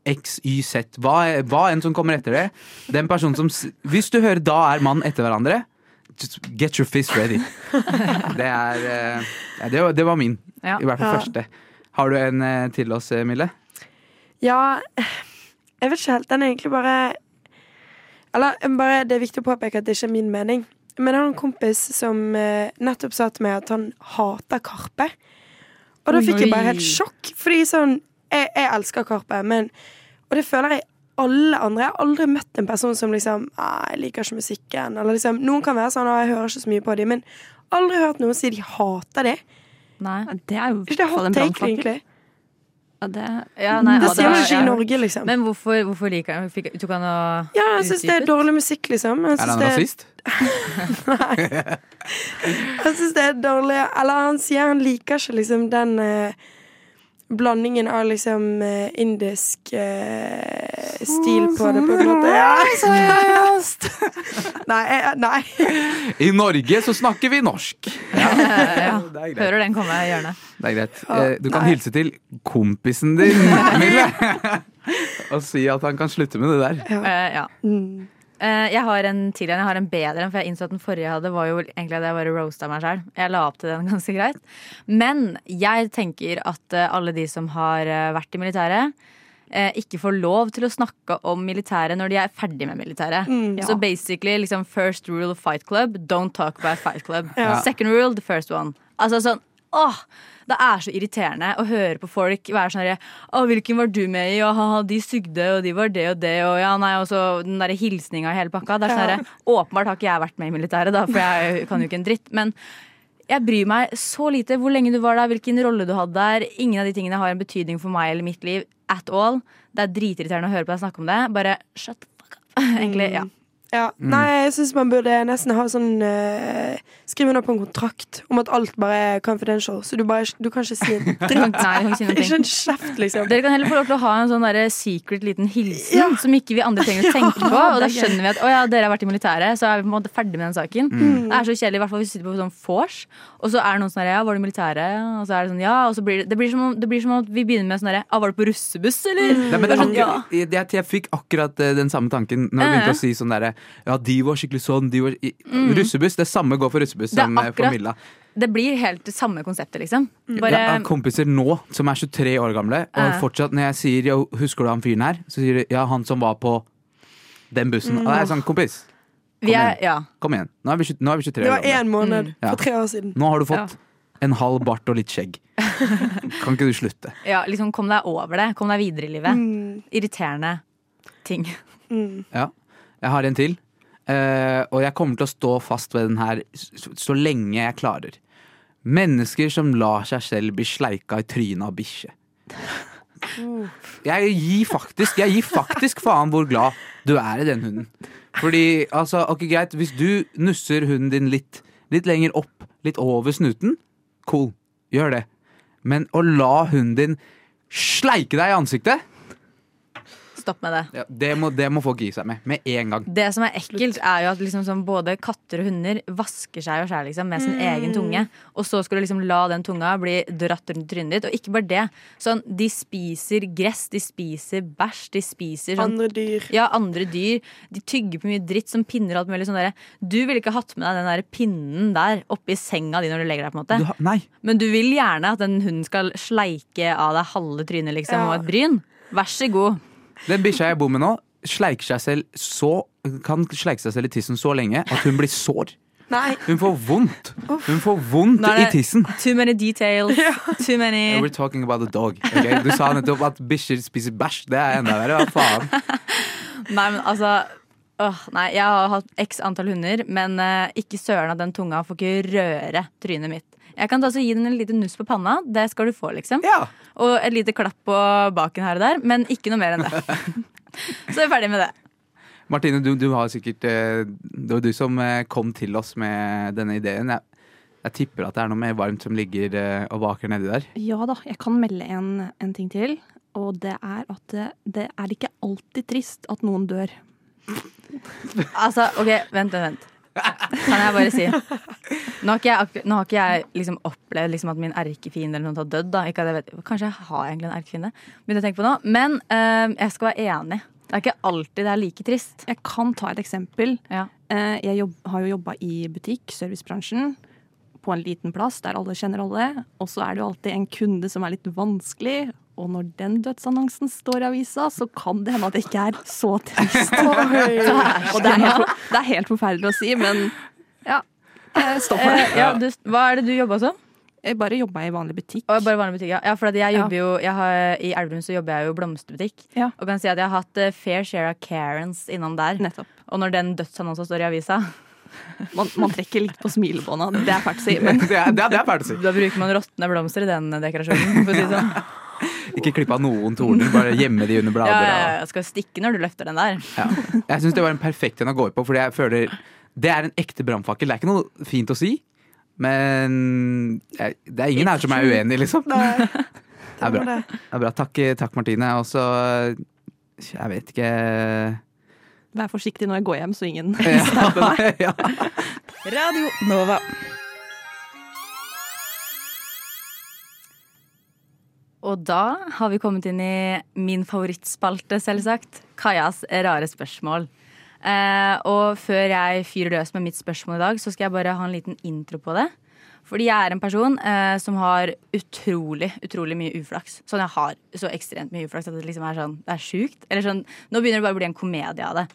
X, Y, Z, hva, hva enn som kommer etter det. Den personen som Hvis du hører 'da er mann' etter hverandre, just get your fist ready. Det er eh, ja, det, var, det var min. Ja. I hvert fall Ja. første. Har du en eh, til oss, eh, Mille? Ja, jeg vet ikke helt. Den er egentlig bare Eller bare, det er viktig å påpeke at det ikke er min mening. Men jeg har en kompis som nettopp sa til meg at han hater Karpe. Og da fikk jeg bare helt sjokk, fordi sånn Jeg, jeg elsker Karpe, men Og det føler jeg alle andre. Jeg har aldri møtt en person som liksom «Ah, 'Jeg liker ikke musikken', eller liksom Noen kan være sånn og jeg hører ikke så mye på dem', men aldri hørt noen si de hater det. Nei. Det er jo ikke det hot take, egentlig? Ja, det, Ja, nei, Det ja, sier man ikke ja. i Norge, liksom. Men hvorfor, hvorfor liker han fikk- Tok han og Ja, jeg syns det er dårlig musikk, liksom. Jeg Er syns han rasist? nei. jeg synes det er dårlig Eller han sier han liker ikke liksom den eh, blandingen av liksom eh, indisk eh, stil på det, på en måte. Ja, seriøst! nei, nei. I Norge så snakker vi norsk. Ja, er hører den komme i hjørnet. Det er greit. Eh, Du kan hilse til kompisen din, Mille. Og si at han kan slutte med det der. Ja. ja. Eh, jeg har en til en. Jeg har en bedre en, for jeg innså at den forrige jeg hadde, var jo egentlig at jeg bare roasta meg sjøl. Jeg la opp til den ganske greit. Men jeg tenker at eh, alle de som har eh, vært i militæret, ikke får lov til å snakke om militæret når de er ferdig med militæret. Mm. Så basically liksom first rule of Fight Club, don't talk about Fight Club. Ja. Second rule, the first one. Altså sånn, åh, Det er så irriterende å høre på folk være sånn herre Å, hvilken var du med i? Og ha, de sugde, og de var det og det, og ja, nei, og så den derre hilsninga i hele pakka. Det er sånn Ja. Åpenbart har ikke jeg vært med i militæret, da, for jeg kan jo ikke en dritt. Men jeg bryr meg så lite hvor lenge du var der, hvilken rolle du hadde der. Ingen av de tingene har en betydning for meg eller mitt liv at all. Det er dritirriterende å høre på deg snakke om det. Bare shut the fuck up. Egentlig, ja. Ja. Nei, jeg syns man burde nesten ha sånn uh, Skrive under på en kontrakt om at alt bare er confidential. Så du, bare, du kan ikke si en dritt. nei, ikke en kjeft, liksom. Dere kan heller få lov til å ha en sånn der secret liten hilsen Ja. som ikke vi andre trenger å tenke på. Og da er skjønner vi at å ja, dere har vært i militæret, så er vi på en måte ferdig med den saken. Mm. Det er så kjedelig, i hvert fall hvis vi sitter på sånn vors, og så er det noen sånn her ja, var du i militæret? Og så er det sånn ja, og så blir det, det, blir som om, det blir som at vi begynner med sånn herre ja, var du på russebuss, eller? Nei, men Det sånn, ja. akkurat, jeg, jeg, jeg fikk akkurat eh, den samme tanken når jeg begynte å si sånn derre Ja, de var skikkelig sånn, de var i, Russebuss. Det samme går for russebuss Mm. Det er som akkurat, for Milla. Det blir helt det samme konseptet, liksom. Bare Jeg har kompiser nå som er 23 år gamle, og uh. fortsatt når jeg sier «Jo, 'husker du han fyren her', så sier de 'ja, han som var på den bussen'. Og det er sånn, kompis, vi er, ja. kom igjen. Nå er vi, nå er vi 23 Det år var gamle. én måned Ja. for tre år siden. Nå har du fått en halv bart og litt skjegg. Kan ikke du slutte? ja, liksom kom deg over det. Kom deg videre i livet. Mm. Irriterende ting. Mm. Ja. Jeg har en til. Uh, og jeg kommer til å stå fast ved den her så, så lenge jeg klarer. Mennesker som lar seg selv bli sleika i trynet av bikkje. Jeg gir faktisk Jeg gir faktisk faen hvor glad du er i den hunden. Fordi, altså, ok, greit, hvis du nusser hunden din litt, litt lenger opp, litt over snuten, cool, gjør det. Men å la hunden din sleike deg i ansiktet, Stopp med det. ja, det, må, det må folk gi seg med. Med en gang. Det som er ekkelt, er jo at liksom sånn både katter og hunder vasker seg og skjer liksom, med sin egen tunge. Og så skal du liksom la den tunga bli dratt rundt trynet ditt. Og ikke bare det. Sånn, de spiser gress, de spiser bæsj, de spiser sånn Andre dyr. ja, andre dyr. De tygger på mye dritt som pinner og alt mulig. Sånn der. Du ville ikke hatt med deg den der pinnen der oppi senga di når du legger deg. på en måte Du har, nei. Men du vil gjerne at den hunden skal sleike av deg halve trynet liksom, Ja. og et bryn. Vær så god. Den bikkja jeg bor med nå, sleiker seg selv så kan sleike seg selv i tissen så lenge at hun blir sår. Nei. Hun får vondt. Hun får vondt i tissen. Too many details. Too many We're talking about a dog. Okay? Du sa nettopp at bikkjer spiser bæsj. Det er enda verre. Hva faen? Nei, men altså åh, Nei, jeg har hatt x antall hunder, men uh, ikke søren at den tunga får ikke røre trynet mitt. Jeg kan altså gi den en liten nuss på panna. Det skal du få, liksom. Ja. Og et lite klapp på baken her og der, men ikke noe mer enn det. Så er ferdig med det. Martine, du, du har sikkert eh, Det var du som eh, kom til oss med denne ideen. Jeg, jeg tipper at det er noe mer varmt som ligger eh, og vaker nedi der. Ja da, jeg kan melde en, en ting til. Og det er at det, det er ikke alltid trist at noen dør. Altså, ok, vent, vent, vent. Kan jeg bare si Nå har ikke jeg, nå har ikke jeg liksom opplevd liksom at min erkefiende eller noe har dødd. Da. Ikke at jeg vet, kanskje jeg har egentlig en erkefiende, begynner å tenke på nå. Men eh, jeg skal være enig. Det er ikke alltid det er like trist. Jeg kan ta et eksempel. Ja. Eh, Jeg jobb, har jo jobba i butikk, servicebransjen, på en liten plass der alle kjenner alle. Og så er det jo alltid en kunde som er litt vanskelig. Og når den dødsannonsen står i avisa, så kan det hende at det ikke er så trist. Og det er, helt, det er helt forferdelig å si, men ja. Stopp står for det. Eh, ja, du, hva er det du jobba som? Jeg bare jobba i vanlig butikk. Og bare vanlig butikk, ja. ja for jeg Ja. jobber jo jeg har, I Elverum så jobber jeg jo i blomsterbutikk. Ja. Og kan si at jeg har hatt eh, fair share av Karens innom der. Nettopp. Og når den dødsannonsen står i avisa, Man, man trekker litt på smilebånda, det er fælt å si. Men Det er, det er, det er fælt å si. da bruker man råtne blomster i den dekorasjonen. For å si det sånn. Ikke klippe av noen torner, bare gjemme de under blader. ja, ja, skal stikke når du løfter den der. Ja. Jeg syns det var en perfekt en å gå på, fordi jeg føler det er en ekte brannfakkel. Det er ikke noe fint å si, men jeg, det er ingen her som er uenig, liksom. Nei, Det er bra. det. Er bra. Takk, takk Martine. Og så Jeg vet ikke Vær forsiktig når jeg går hjem, så ingen ja, ja. Radio Nova. Og da har vi kommet inn i min favorittspalte, selvsagt. Kajas rare spørsmål. Eh, og før jeg fyrer løs med mitt spørsmål i dag, så skal jeg bare ha en liten intro på det. Fordi jeg er en person eh, som har utrolig, utrolig mye uflaks. Sånn jeg har så ekstremt mye uflaks at det liksom er sånn, det er sjukt. Eller sånn, nå begynner det bare å bli en komedie av det.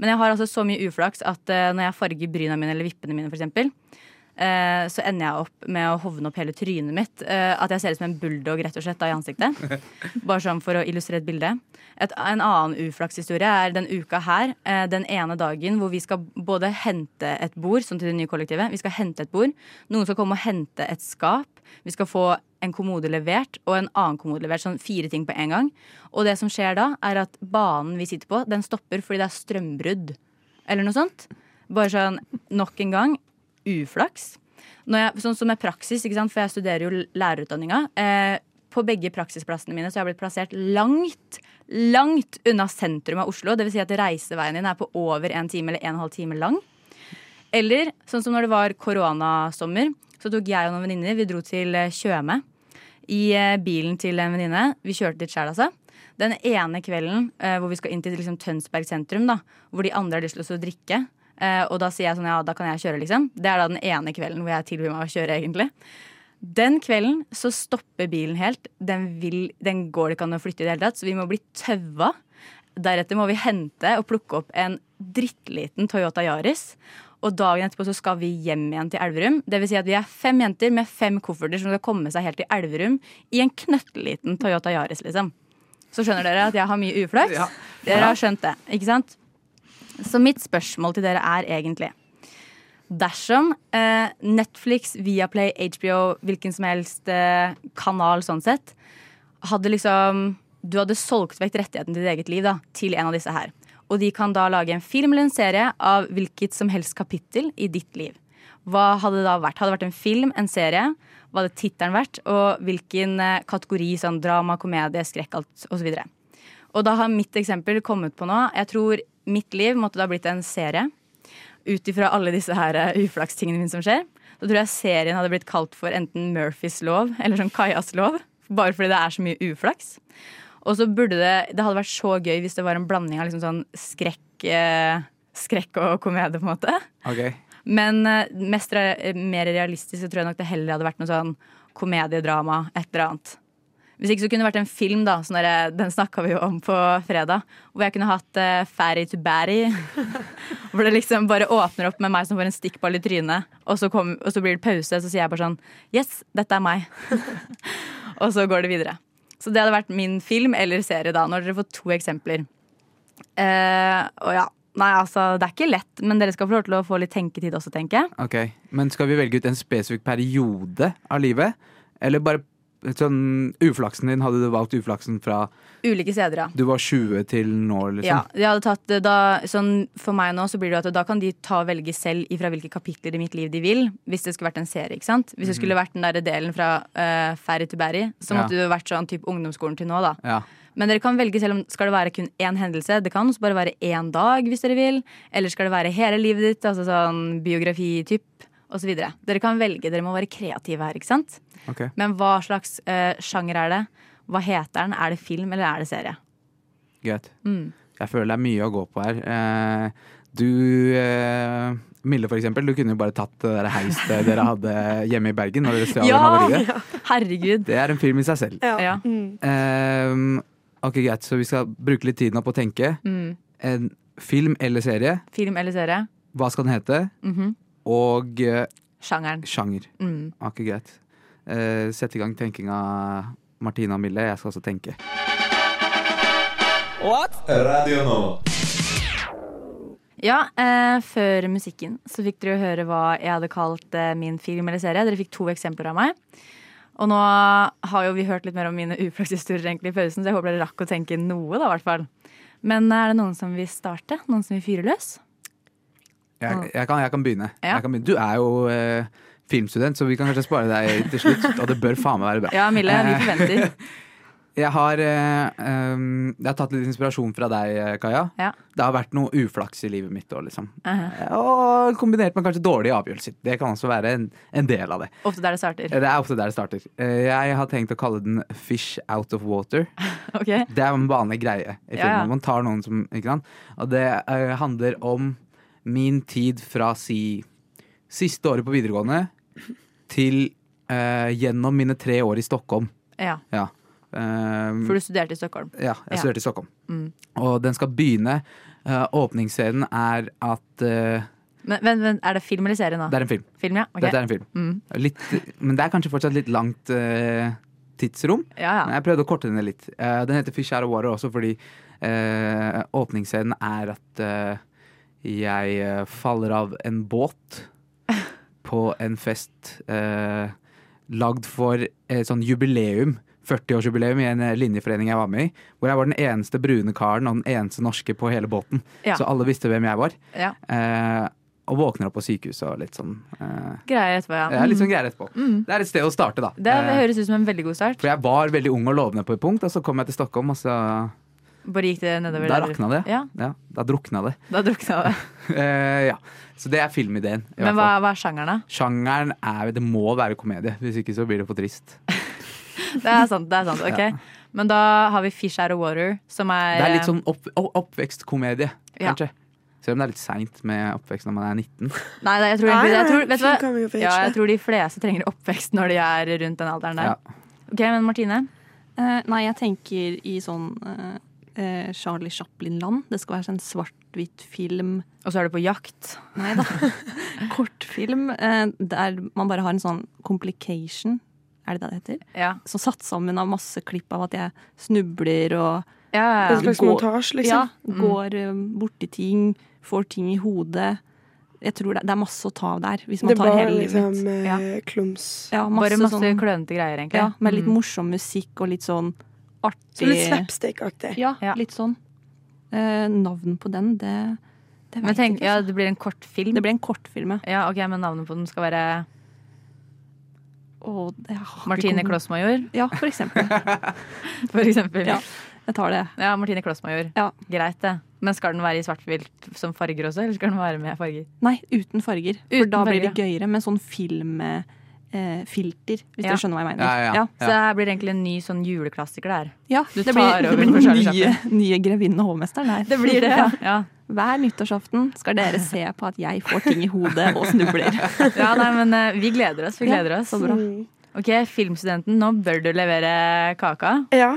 Men jeg har altså så mye uflaks at eh, når jeg farger bryna mine eller vippene mine, for eksempel, så ender jeg opp med å hovne opp hele trynet mitt. eh, at jeg ser ut som en bulldog rett og slett da i ansiktet. Bare sånn for å illustrere et bilde. Et, en annen uflakshistorie er den uka her. eh, den ene dagen hvor vi skal både hente et bord, sånn til det nye kollektivet. Vi skal hente et bord. Noen skal komme og hente et skap. Vi skal få en kommode levert og en annen kommode levert. Sånn fire ting på en gang. Og det som skjer da, er at banen vi sitter på, den stopper fordi det er strømbrudd. Eller noe sånt. Bare sånn nok en gang uflaks. Jeg, sånn som med praksis, for jeg studerer jo lærerutdanninga. Eh, på begge praksisplassene mine så har jeg blitt plassert langt, langt unna sentrum av Oslo. Vil si at reiseveien din er på over en time eller en og en halv time lang. Eller sånn som når det var koronasommer, så tok jeg og noen venninner Vi dro til eh, Tjøme i eh, bilen til en venninne. Vi kjørte dit sjæl, altså. Den ene kvelden eh, hvor vi skal inn til liksom, Tønsberg sentrum, da, hvor de andre har lyst til å drikke, og da sier jeg sånn ja, da kan jeg kjøre, liksom. Det er da den ene kvelden hvor jeg tilbyr meg å kjøre, egentlig. Den kvelden så stopper bilen helt. Den, vil, den går det ikke an å flytte i det hele tatt, så vi må bli tøva. Deretter må vi hente og plukke opp en drittliten Toyota Yaris. Og dagen etterpå så skal vi hjem igjen til Elverum. Det vil si at vi er fem jenter med fem kofferter som skal komme seg helt til Elverum i en knøttliten Toyota Yaris, liksom. Så skjønner dere at jeg har mye uflaks. Ja. Dere har skjønt det, ikke sant? Så mitt spørsmål til dere er egentlig Dersom eh, Netflix, Viaplay, HBO, hvilken som helst eh, kanal sånn sett, hadde liksom Du hadde solgt vekk rettigheten til ditt eget liv da, til en av disse her. Og de kan da lage en film eller en serie av hvilket som helst kapittel i ditt liv. Hva hadde det da vært? Hadde det vært en film, en serie? Hva hadde tittelen vært? Og hvilken eh, kategori? Sånn drama, komedie, skrekk, alt osv. Og da har mitt eksempel kommet på nå. Jeg tror mitt liv måtte da blitt en serie. Ut ifra alle disse her eh, uflakstingene mine som skjer. Da tror jeg serien hadde blitt kalt for enten Murphys lov eller sånn Kajas lov. Bare fordi det er så mye uflaks. Og så burde det Det hadde vært så gøy hvis det var en blanding av liksom sånn skrekk, eh, skrekk og komedie, på en måte. Okay. Men eh, mest, mer realistisk så tror jeg nok det heller hadde vært noe sånn komediedrama, et eller annet. Hvis ikke så kunne det vært en film, da. Sånn der, den snakka vi jo om på fredag. Hvor jeg kunne hatt uh, Fatty to Batty. hvor det liksom bare åpner opp med meg som får en stikkball i trynet. Og så, kom, og så blir det pause, så sier jeg bare sånn Yes, dette er meg. og så går det videre. Så det hadde vært min film eller serie da. Nå har dere fått to eksempler. Uh, og ja. Nei, altså, det er ikke lett, men dere skal få lov til å få litt tenketid også, tenker jeg. Ok, Men skal vi velge ut en spesifikk periode av livet? Eller bare sånn uflaksen din? Hadde du valgt uflaksen fra Ulike steder, ja. du var 20 til nå, liksom? Ja, de hadde tatt eh, da, sånn For meg nå så blir det at da kan de ta og velge selv ifra hvilke kapitler i mitt liv de vil. Hvis det skulle vært en serie. ikke sant? Hvis det skulle vært den der delen fra uh, Ferry til Berry, så Ja. måtte det jo vært sånn typ ungdomsskolen til nå, da. Ja. Men dere kan velge selv om skal det være kun én hendelse. Det kan også bare være én dag, hvis dere vil. Eller skal det være hele livet ditt, altså sånn biografityp osv. Dere kan velge. Dere må være kreative her, ikke sant? Okay. Men hva slags uh, sjanger er det? Hva heter den? Er det film, eller er det serie? Greit. Mm. Jeg føler det er mye å gå på her. Uh, du uh, Mille, for eksempel. Du kunne jo bare tatt det der heistet dere hadde hjemme i Bergen. Når dere Ja! havariet. Herregud. Det er en film i seg selv. Ja. Ja. Mm. Ok, greit. Så vi skal bruke litt tid nå på å tenke. Mm. En film eller serie. Film eller serie? Hva skal den hete? Mhm. Og eh, Sjangeren. sjanger. Mm. Aker greit. Eh, Sett i gang tenkinga, Martina og Mille. Jeg skal også tenke. What? Radio nå. Ja, eh, før musikken så fikk dere høre hva jeg hadde kalt eh, min film eller serie. Dere fikk to eksempler av meg. Og nå har jo vi hørt litt mer om mine uflaks-historier egentlig i pausen, så jeg håper dere rakk å tenke noe, da, i hvert fall. Men er det noen som vil starte? Noen som vil fyre løs? Jeg, jeg, kan, jeg kan begynne. Ja. Jeg kan begynne. Du er jo eh, filmstudent, så vi kan kanskje spare deg til slutt. Og det bør faen meg være bra. Ja, Mille, vi Eh, forventer. Jeg har, eh, um, jeg har tatt litt inspirasjon fra deg, eh, Kaja. Ja. Det har vært noe uflaks i livet mitt òg, liksom. Uh-huh. Og kombinert med kanskje dårlige avgjørelser. Det kan også være en, en del av det. Ofte der det starter. Det er ofte der det starter. Eh, Jeg har tenkt å kalle den 'fish out of water'. okay. Det er en vanlig greie i filmen. ja. Man tar noen som Ikke sant? Og det eh, handler om min tid fra si siste året på videregående til eh, gjennom mine tre år i Stockholm. Ja. Ja. Eh, For du studerte i Stockholm. ja, jeg Ja. studerte i Stockholm. Mm. Og den skal begynne. Uh, åpningsscenen er at uh, Men, men, men er det film eller serie nå? Det er en film. Film, ja. okay. Dette er en film. Mm. Litt, men det er kanskje fortsatt litt langt uh, tidsrom. Ja, Men jeg prøvde å korte den ned litt. Den heter Fish Out of Water også fordi åpningsscenen er at jeg eh, faller av en båt på en fest eh, lagd for et sånn jubileum. 40-årsjubileum i en eh, linjeforening jeg var med i. Hvor jeg var den eneste brune karen og den eneste norske på hele båten. Ja. Så alle visste hvem jeg var. ja. Eh, og våkner opp på sykehuset og litt sånn eh, Greier etterpå, ja. ja, Litt sånn greier etterpå. Mm. Det er et sted å starte, da. Det Eh, høres ut som en veldig god start. for jeg var veldig ung og lovende på et punkt, og så kom jeg til Stockholm, og så Bare gikk det nedover Da der. rakna det. Ja, Ja, da drukna det. da drukna det. Eh, ja. Så det er filmideen. i Men hvert hva, fall. hva er sjangeren, da? Sjangeren er Det må være komedie, hvis ikke så blir det for trist. Det er sant. det er sant, ok Men da har vi Fish Out of Water, som er Det er litt sånn opp, opp, oppvekstkomedie, Ja. kanskje. Selv om det er litt seint med oppvekst når man er 19. Nei, nei, jeg tror, jeg, jeg tror, vet hva? Ja, jeg tror de fleste trenger oppvekst når de er rundt den alderen der. Ja. Ok, men Martine? Uh, nei, jeg tenker i sånn eh, eh, Charlie Chaplin-land. Det skal være en svart-hvitt film. Og så er du på jakt. Nei da. Kortfilm eh, der man bare har en sånn complication. Er det det det heter? Ja. Som satt sammen av masse klipp av at jeg snubler og Ja, En slags montasje, liksom. Ja. går mm. borti ting, får ting i hodet. Jeg tror det, det er masse å ta av der, hvis man Det tar bare hele livet liksom eh, Ja. klums. Ja, Bare masse sånn- klønete greier, egentlig. Ja, med litt Mm. morsom musikk og litt sånn artig Så litt slapstick-aktig. Ja, Ja. litt sånn. Eh, navn på den, det, det vet tenk, jeg ikke. ja, altså. det blir en kortfilm. Det blir en kortfilm, ja. Ja, ok, men navnet på den skal være har Martine Klossmajor, Ja, for eksempel. for eksempel. Ja. Jeg tar det. Ja, Martine Klossmajor. Ja. Greit, det. Men skal den være i svart-hvilt som farger også, eller skal den være med farger? Nei, uten farger. For da da blir det gøyere med sånn film... eh, filter, hvis Ja. du skjønner hva jeg mener. Ja, ja, ja. Så det her blir egentlig en ny sånn juleklassiker der. Ja, Du det blir, det blir den nye, nye Grevinnen og hovmesteren her. Det blir det, ja. ja. Hver nyttårsaften skal dere se på at jeg får ting i hodet og snubler. Ja, nei, men eh, vi gleder oss. Vi gleder oss. så bra. Ok, Filmstudenten, nå bør du levere kaka. Ja.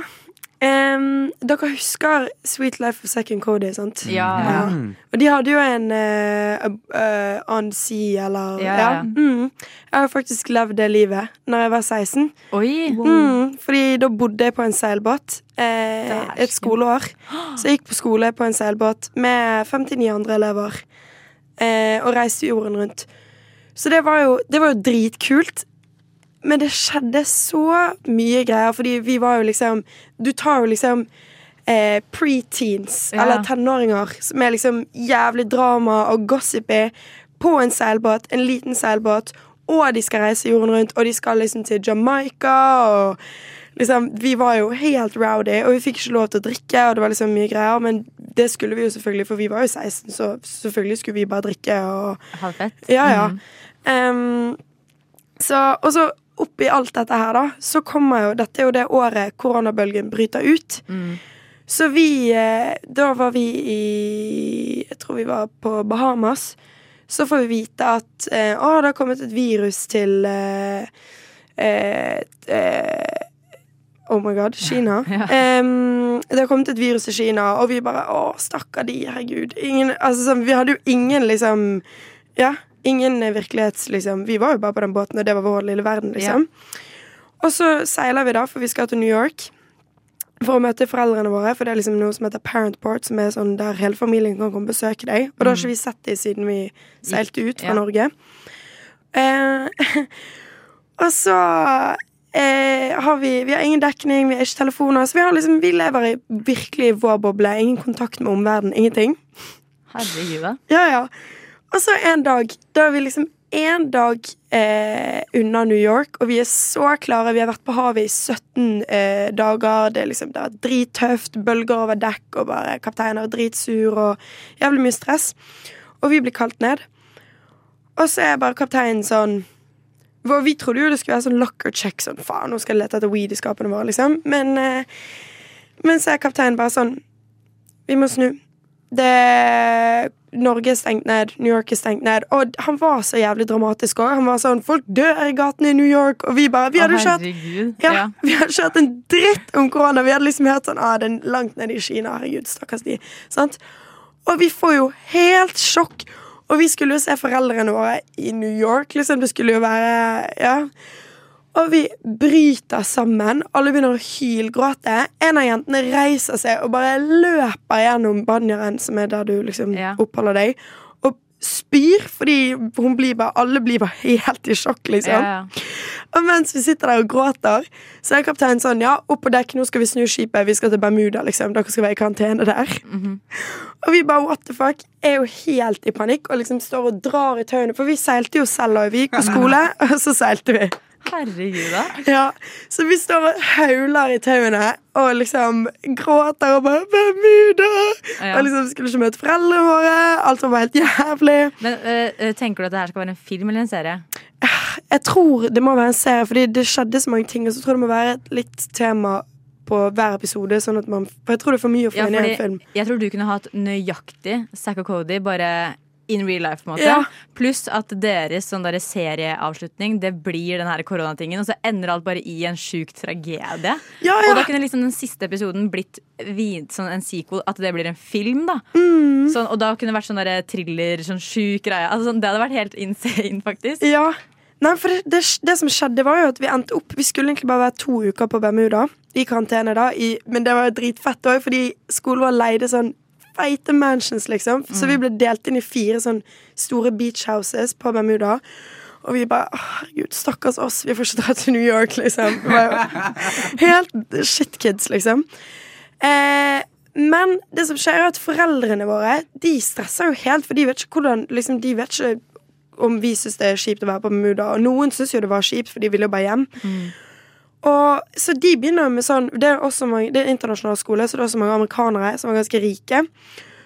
Em, dere husker Sweet Life of Second Cody, sant? Ja. Ja. Mm. Og de hadde jo en uh, uh, On Sea, eller Ja, ja, ja. Mm. Jeg har faktisk levd det livet når jeg var 16. Oi! Mm, fordi da bodde jeg på en seilbåt eh, et skoleår. Så jeg gikk på skole på en seilbåt med 59 andre elever. Eh, og reiste jorden rundt. Så det var jo, det var jo dritkult. Men det skjedde så mye greier, fordi vi var jo liksom Du tar jo liksom eh, preteens, Ja. eller tenåringer, som er liksom jævlig drama og gossipy, på en seilbåt, en liten seilbåt, og de skal reise jorden rundt, og de skal liksom til Jamaica, og liksom Vi var jo helt rowdy, og vi fikk ikke lov til å drikke, og det var liksom mye greier, men det skulle vi jo selvfølgelig, for vi var jo 16, så selvfølgelig skulle vi bare drikke og fett? ja, ja. Mm. Um, så, og så oppi alt dette her, da, så kommer jo Dette er jo det året koronabølgen bryter ut. Mm. Så vi eh, Da var vi i Jeg tror vi var på Bahamas. Så får vi vite at eh, å, det har kommet et virus til eh, eh, eh, Oh my god, Kina. Ja. Um, det har kommet et virus til Kina, og vi bare Å, stakkar de, herregud. Ingen, altså, sånn, vi hadde jo ingen, liksom Ja, ingen virkelighets, liksom. Vi var jo bare på den båten, og det var vår lille verden, liksom. Og så seiler vi, da, for vi skal til New York. For å møte foreldrene våre, for det er liksom noe som heter Parent Port, som er sånn der hele familien kan komme og besøke deg. Og da har ikke vi sett dem siden vi seilte ut fra Ja. Norge. Eh, og så eh, har vi, vi har ingen dekning, vi har ikke telefoner. Så vi, har liksom, vi lever i virkelig vår boble. Ingen kontakt med omverdenen. Ingenting. Herregud. Ja, ja. Og så en dag, da er vi liksom en dag eh, unna New York, og vi er så klare. Vi har vært på havet i 17 eh, dager. Det, er liksom, det har drittøft, bølger over dekk, og bare kapteinen er dritsur, og jævlig mye stress. Og vi blir kalt ned. Og så er bare kapteinen sånn hvor Vi trodde jo det skulle være sånn locker check. Sånn, faen, nå skal jeg lete etter weed i skapene våre, liksom. Men, eh, men så er kapteinen bare sånn Vi må snu. Det Norge er stengt ned, New York er stengt ned. Og han var så jævlig dramatisk òg. Han var sånn Folk dør i gatene i New York, og vi bare Vi hadde ikke hatt ja. Vi hadde ikke hatt en dritt om korona. Vi hadde liksom hørt sånn ah, den langt nede i Kina. Herregud, stakkars de. Sant? Og vi får jo helt sjokk. Og vi skulle jo se foreldrene våre i New York. Liksom. Det skulle jo være Ja. Og vi bryter sammen. Alle begynner å hylgråte. En av jentene reiser seg og bare løper gjennom banjeren, som er der du liksom Ja. oppholder deg, og spyr, fordi hun blir bare, alle blir bare helt i sjokk, liksom. Ja. Og mens vi sitter der og gråter, så er kapteinen sånn Ja, opp på dekk, nå skal vi snu skipet. Vi skal til Bermuda, liksom. Dere skal være i karantene der. Og vi bare what the fuck? Er jo helt i panikk og liksom står og drar i tauene. For vi seilte jo selv òg. Vi gikk på skole, og så seilte vi. Herregud, da. Ja, Så vi står og hauler i tauene og liksom gråter og bare 'Bermuda!' Ja. Og liksom skulle ikke møte foreldrene våre. Alt var bare helt jævlig. Men øh, Tenker du at det her skal være en film eller en serie? Jeg tror det må være en serie, fordi det skjedde så mange ting. Og så tror jeg det må være et litt tema på hver episode. Sånn at man, for jeg tror det er for mye å få Ja, inn i en film. jeg tror du kunne hatt nøyaktig Zack og Cody, bare in real life. på en måte Ja. Pluss at deres sånn der serieavslutning Det blir den her koronatingen, og så ender alt bare i en sjuk tragedie. Ja, Og da kunne liksom den siste episoden blitt vid, sånn en sequel, at det blir en film. da Mm. sånn, Og da kunne det vært sånn der thriller, sånn sjuk greie. Altså, sånn, det hadde vært helt insane, faktisk. ja. Nei, for det, det, det som skjedde, var jo at vi endte opp Vi skulle egentlig bare være to uker på Bermuda, i karantene, da. I, men det var jo dritfett òg, fordi skolen vår leide sånn feite mansions, liksom. Så vi ble delt inn i fire sånn store beach houses på Bermuda. Og vi bare Herregud, stakkars oss, vi får ikke dra til New York, liksom. Helt shitkids, liksom. Eh, men det som skjer, er at foreldrene våre De stresser jo helt, for de vet ikke hvordan liksom, De vet ikke om vi syns det er kjipt å være på Bermuda. Og noen syns jo det var kjipt, for de ville jo bare hjem. Og, så de begynner med sånn Det er også mange, det er internasjonal skole, så det er også mange amerikanere som er ganske rike.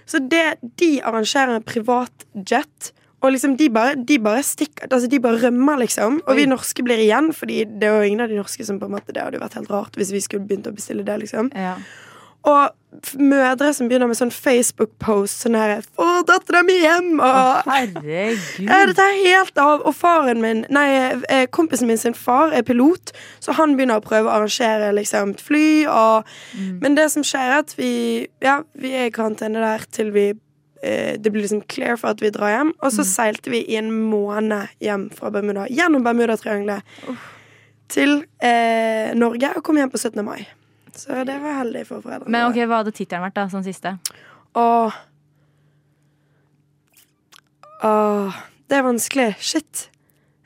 Så det, de arrangerer en privat jet. Og liksom de bare, de bare stikker Altså de bare rømmer, liksom. Og vi norske blir igjen, Fordi det er jo ingen av de norske som på en måte Det hadde jo vært helt rart hvis vi skulle begynt å bestille det, liksom. Ja. Og mødre som begynner med sånn Facebook-post sånn her 'Få dattera mi hjem!' Og Herregud. ja, det tar helt av. Og faren min, nei, eh, kompisen min sin far er pilot, så han begynner å prøve å arrangere liksom, fly. Og, Men det som skjer, er at vi, ja, vi er i karantene der til vi eh, det blir liksom clear for at vi drar hjem. Og så seilte vi i en måned hjem fra Bermuda, gjennom Bermudatriangelet, til eh, Norge og kom hjem på 17. mai. Så det var heldig for foreldrene. Men ok. Hva hadde tittelen vært, da, sånn siste? Åh. Åh, det er vanskelig. Shit.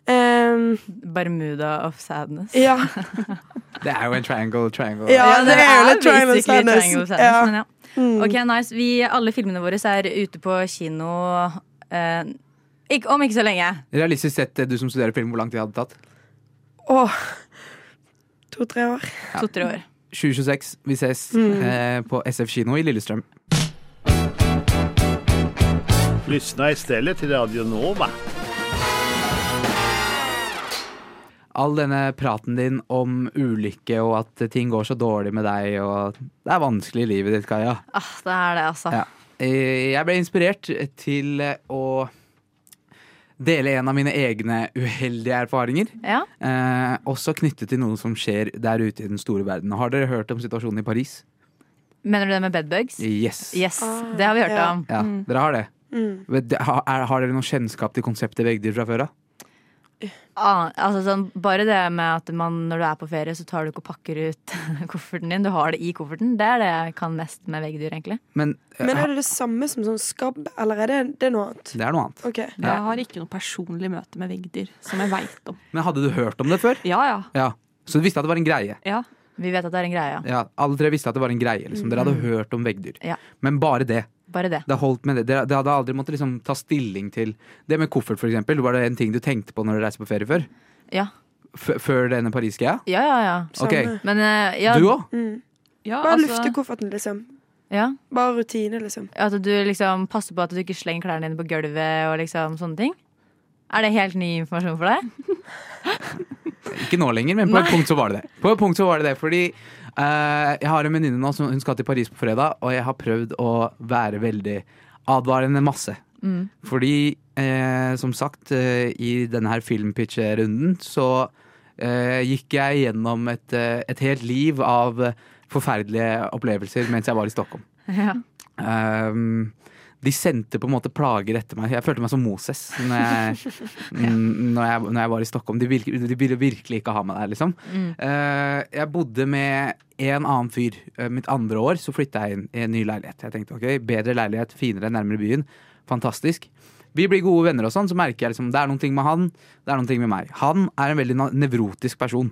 Um, Bermuda of sadness. ja. Det er jo en triangle, triangle. ja, det er jo litt Triangle of Sadness. Triangle Sadness, Ja. men ja. Mm. Ok, nice. Vi, alle filmene våre er ute på kino eh, ikke, om ikke så lenge. Realistisk sett, du som studerer film, hvor lang tid hadde det tatt? Åh. To-tre år. To-tre år. 2026. Vi ses Mm. eh, på SF kino i Lillestrøm. Lyssna istället till Radio Nova. All denne praten din om ulykke og at ting går så dårlig med deg, og det er vanskelig i livet ditt, Kaja. Ah, det er det, altså. Ja. Eh, Jeg ble inspirert til å dele en av mine egne uheldige erfaringer. Ja. Eh, også knyttet til noe som skjer der ute i den store verden. Har dere hørt om situasjonen i Paris? Mener du det med bedbugs? Yes. Yes, Ah, det har vi hørt ja. om. Ja, Dere har det? Mm. Har, er, har dere noe kjennskap til konseptet veggdyr fra før av? Ah, altså sånn, bare det med at man, når du er på ferie, så tar du ikke og pakker ut kofferten din. Du har det i kofferten. Det er det jeg kan mest med veggdyr, egentlig. Men, uh, Men er det det samme som sånn skabb, eller er det, det er noe annet? det er noe annet. Okay. Ja. Jeg har ikke noe personlig møte med veggdyr som jeg veit om. Men hadde du hørt om det før? Ja, ja. Ja. Så du visste at det var en greie. Ja, vi vet at det er en greie, ja. Ja, alle tre visste at det var en greie. Liksom. Dere hadde Mm. hørt om veggdyr. Ja. Men bare det. Bare det. Det holdt med det. Dere, dere hadde aldri måttet liksom ta stilling til Det med koffert, for eksempel. Var det en ting du tenkte på når du reiste på ferie før? Ja. F før denne Paris-greia? Ja, ja, ja. Ok. Men eh, ja, Du òg? Mm. Ja, Bare altså- lufte kofferten, liksom. Ja. Bare rutine, liksom. At du liksom passer på at du ikke slenger klærne dine på gulvet og liksom sånne ting? Er det helt ny informasjon for deg? Ikke nå lenger, men på et punkt så var det det. På et punkt så var det det, fordi jeg har en venninne nå som hun skal til Paris på fredag, og jeg har prøvd å være veldig advarende masse. Mm. Fordi, eh, som sagt, eh, i denne her filmpitch-runden så eh, gikk jeg gjennom et, eh, et helt liv av eh, forferdelige opplevelser mens jeg var i Stockholm. Ja. Ehm, de sendte på en måte plager etter meg. Jeg følte meg som Moses når jeg, ja. når jeg, når jeg var i Stockholm. De, virke, de ville virkelig ikke ha meg der, liksom. Mm. Uh, jeg bodde med en annen fyr. Uh, mitt andre år så flytta jeg inn i en ny leilighet. Jeg tenkte ok, bedre leilighet, finere, nærmere byen. Fantastisk. Vi blir gode venner og sånn, så merker jeg liksom det er noen ting med han, det er noen ting med meg. Han er en veldig nevrotisk person.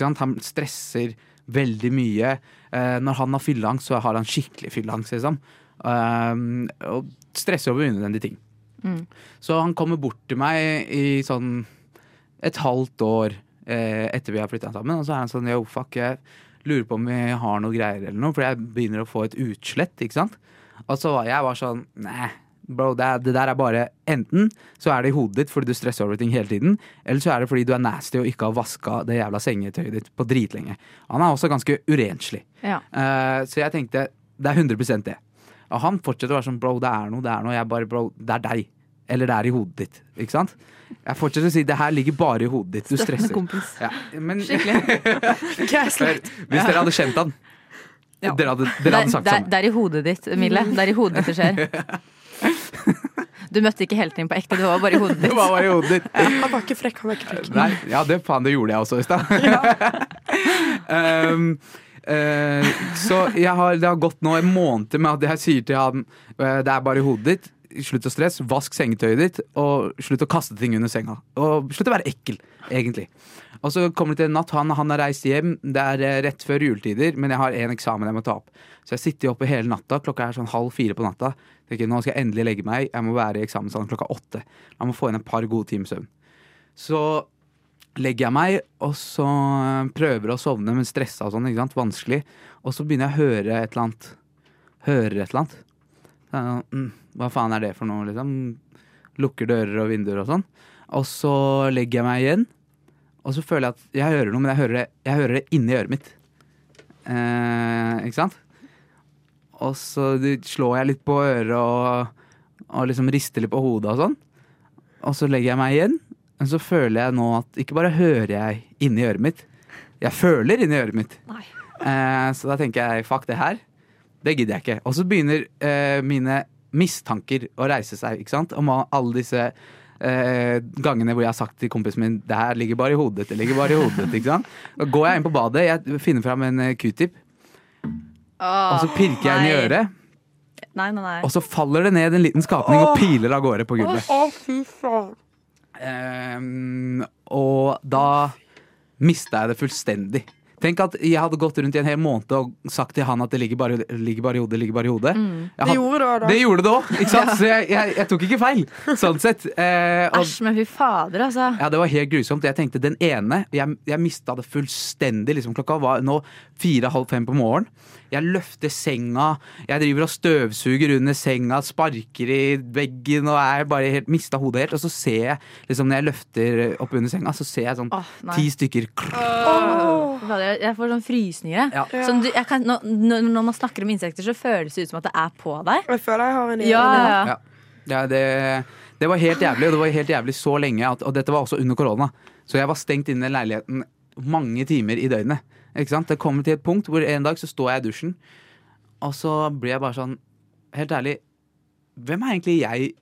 Han stresser veldig mye. Uh, når han har fylleangst, så har han skikkelig fylleangst, liksom. Um, og stresser over unødvendige ting. Mm. Så han kommer bort til meg i sånn et halvt år eh, etter vi har flytta sammen, og så er han sånn yo, fuck, jeg lurer på om vi har noe greier eller noe, for jeg begynner å få et utslett, ikke sant. Og så var jeg var sånn nei, bro, det, det der er bare enten så er det i hodet ditt fordi du stresser over ting hele tiden, eller så er det fordi du er nasty og ikke har vaska det jævla sengetøyet ditt på dritlenge. Han er også ganske urenslig. Ja. Uh, så jeg tenkte det er 100% det. Og han fortsetter å være sånn bro, det er noe, det er noe. Jeg bare bro, det er deg. Eller det er i hodet ditt. Ikke sant? Jeg fortsetter å si det her ligger bare i hodet ditt. Du stresser. Ja, men Skikkelig. hvis dere hadde kjent han Dere hadde, dere hadde det, sagt det, det er i hodet ditt, Mille. Det er i hodet ditt det skjer. Du møtte ikke helten din på ekte, det var bare i hodet Det ditt. var i hodet ditt. Han var ikke frekk, han var ikke frekk. Nei, ja, det faen, det gjorde jeg også i stad. um, eh, så har, det har gått nå en måned med at jeg sier til han eh, det er bare i hodet ditt. Slutt å stresse, vask sengetøyet ditt, og slutt å kaste ting under senga. Og slutt å være ekkel, egentlig. Og så kommer det til en natt, han, han har reist hjem, det er eh, rett før juletider, men jeg har en eksamen jeg må ta opp. Så jeg sitter oppe hele natta, klokka er sånn halv fire på natta. Tenker, nå skal jeg endelig legge meg, jeg må være i eksamenssalen klokka åtte. Jeg må få inn et par gode timer søvn. Så legger jeg meg, og så prøver å sovne, men stressa og sånn, ikke sant, vanskelig. Og så begynner jeg å høre et eller annet. Hører et eller annet. Så sånn, mm, hva faen er det for noe, liksom? Lukker dører og vinduer og sånn. Og så legger jeg meg igjen, og så føler jeg at jeg hører noe, men jeg hører det, jeg hører det inni øret mitt. Eh, ikke sant? Og så slår jeg litt på øret og, og liksom rister litt på hodet og sånn. Og så legger jeg meg igjen, men så føler jeg nå at ikke bare hører jeg inni øret mitt, jeg føler inni øret mitt. Eh, så da tenker jeg fuck det her, det gidder jeg ikke. Og så begynner eh, mine mistanker å reise seg, ikke sant? Om alle disse eh, gangene hvor jeg har sagt til kompisen min det her ligger bare i hodet, det ligger bare i hodet. ikke sant? Da går jeg inn på badet, jeg finner fram en eh, q-tip, og så pirker jeg inn i øret. Nei, nei, nei. Og så faller det ned en liten skapning og piler av gårde på gulvet. Å, fy faen. Ehm, og da mista jeg det fullstendig. Tenk at jeg hadde gått rundt i en hel måned og sagt til han at det ligger bare, ligger bare i hodet. ligger bare i hodet. Det had- gjorde det òg, da. det gjorde det òg, ikke sant? Så jeg, jeg, jeg tok ikke feil, sånn sett. Eh, og, Æsj, men fy fader, altså. ja, det var helt grusomt. Jeg tenkte den ene Jeg, jeg mista det fullstendig. Liksom, klokka var nå fire-halv fem på morgenen. Jeg løfter senga, jeg driver og støvsuger under senga, sparker i veggen og er bare helt mista hodet helt. Og så ser jeg, liksom når jeg løfter opp under senga, så ser jeg sånn oh, ti stykker oh. Jeg får sånn frysninger. jeg. Ja. Sånn, du, jeg kan, når, når man snakker om insekter, så føles det ut som at det er på deg. Jeg føler jeg har en ny ja. Ja. Ja, det, det var helt jævlig, og det var helt jævlig så lenge. At, og dette var også under korona. Så jeg var stengt inne i leiligheten mange timer i døgnet. Ikke sant? Det kommer til et punkt hvor en dag så står jeg i dusjen, og så blir jeg bare sånn Helt ærlig, hvem er egentlig jeg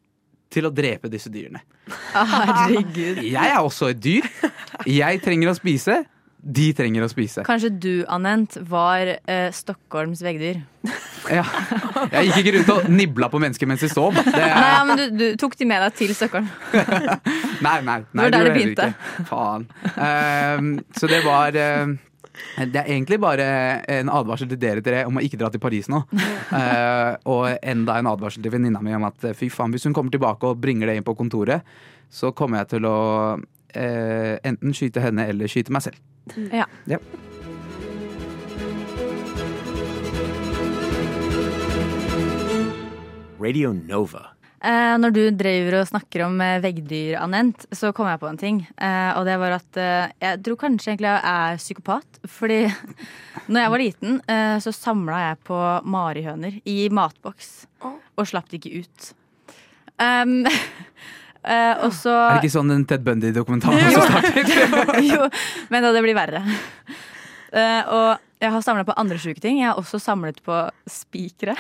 til å drepe disse dyrene? Herregud. Jeg er også et dyr. Jeg trenger å spise. De trenger å spise. Kanskje du, Anent, var eh, Stockholms veggdyr? Ja. Jeg gikk ikke rundt og nibla på mennesker mens de sov. Det Nei, er, ja, men du, du tok de med deg til Stockholm. nei, nei, nei, var der det begynte. Faen. Uh, så det var eh, det er egentlig bare en advarsel til dere tre om å ikke dra til Paris nå. uh, og enda en advarsel til venninna mi om at eh, fy faen, hvis hun kommer tilbake og bringer det inn på kontoret, så kommer jeg til å uh, enten skyte henne eller skyte meg selv. Ja. Ja. Radio Nova. Eh, når du driver og snakker om eh, veggdyr, Anent, så kom jeg på en ting. Eh, og det var at eh, jeg tror kanskje egentlig jeg er psykopat. Fordi når jeg var liten, eh, så samla jeg på marihøner i matboks. Og slapp de ikke ut. Um, eh, og så Er det ikke sånn den Ted Bundy-dokumentaren som startet? jo, men da det blir verre. Eh, og jeg har samla på andre sjuke ting. Jeg har også samlet på spikere.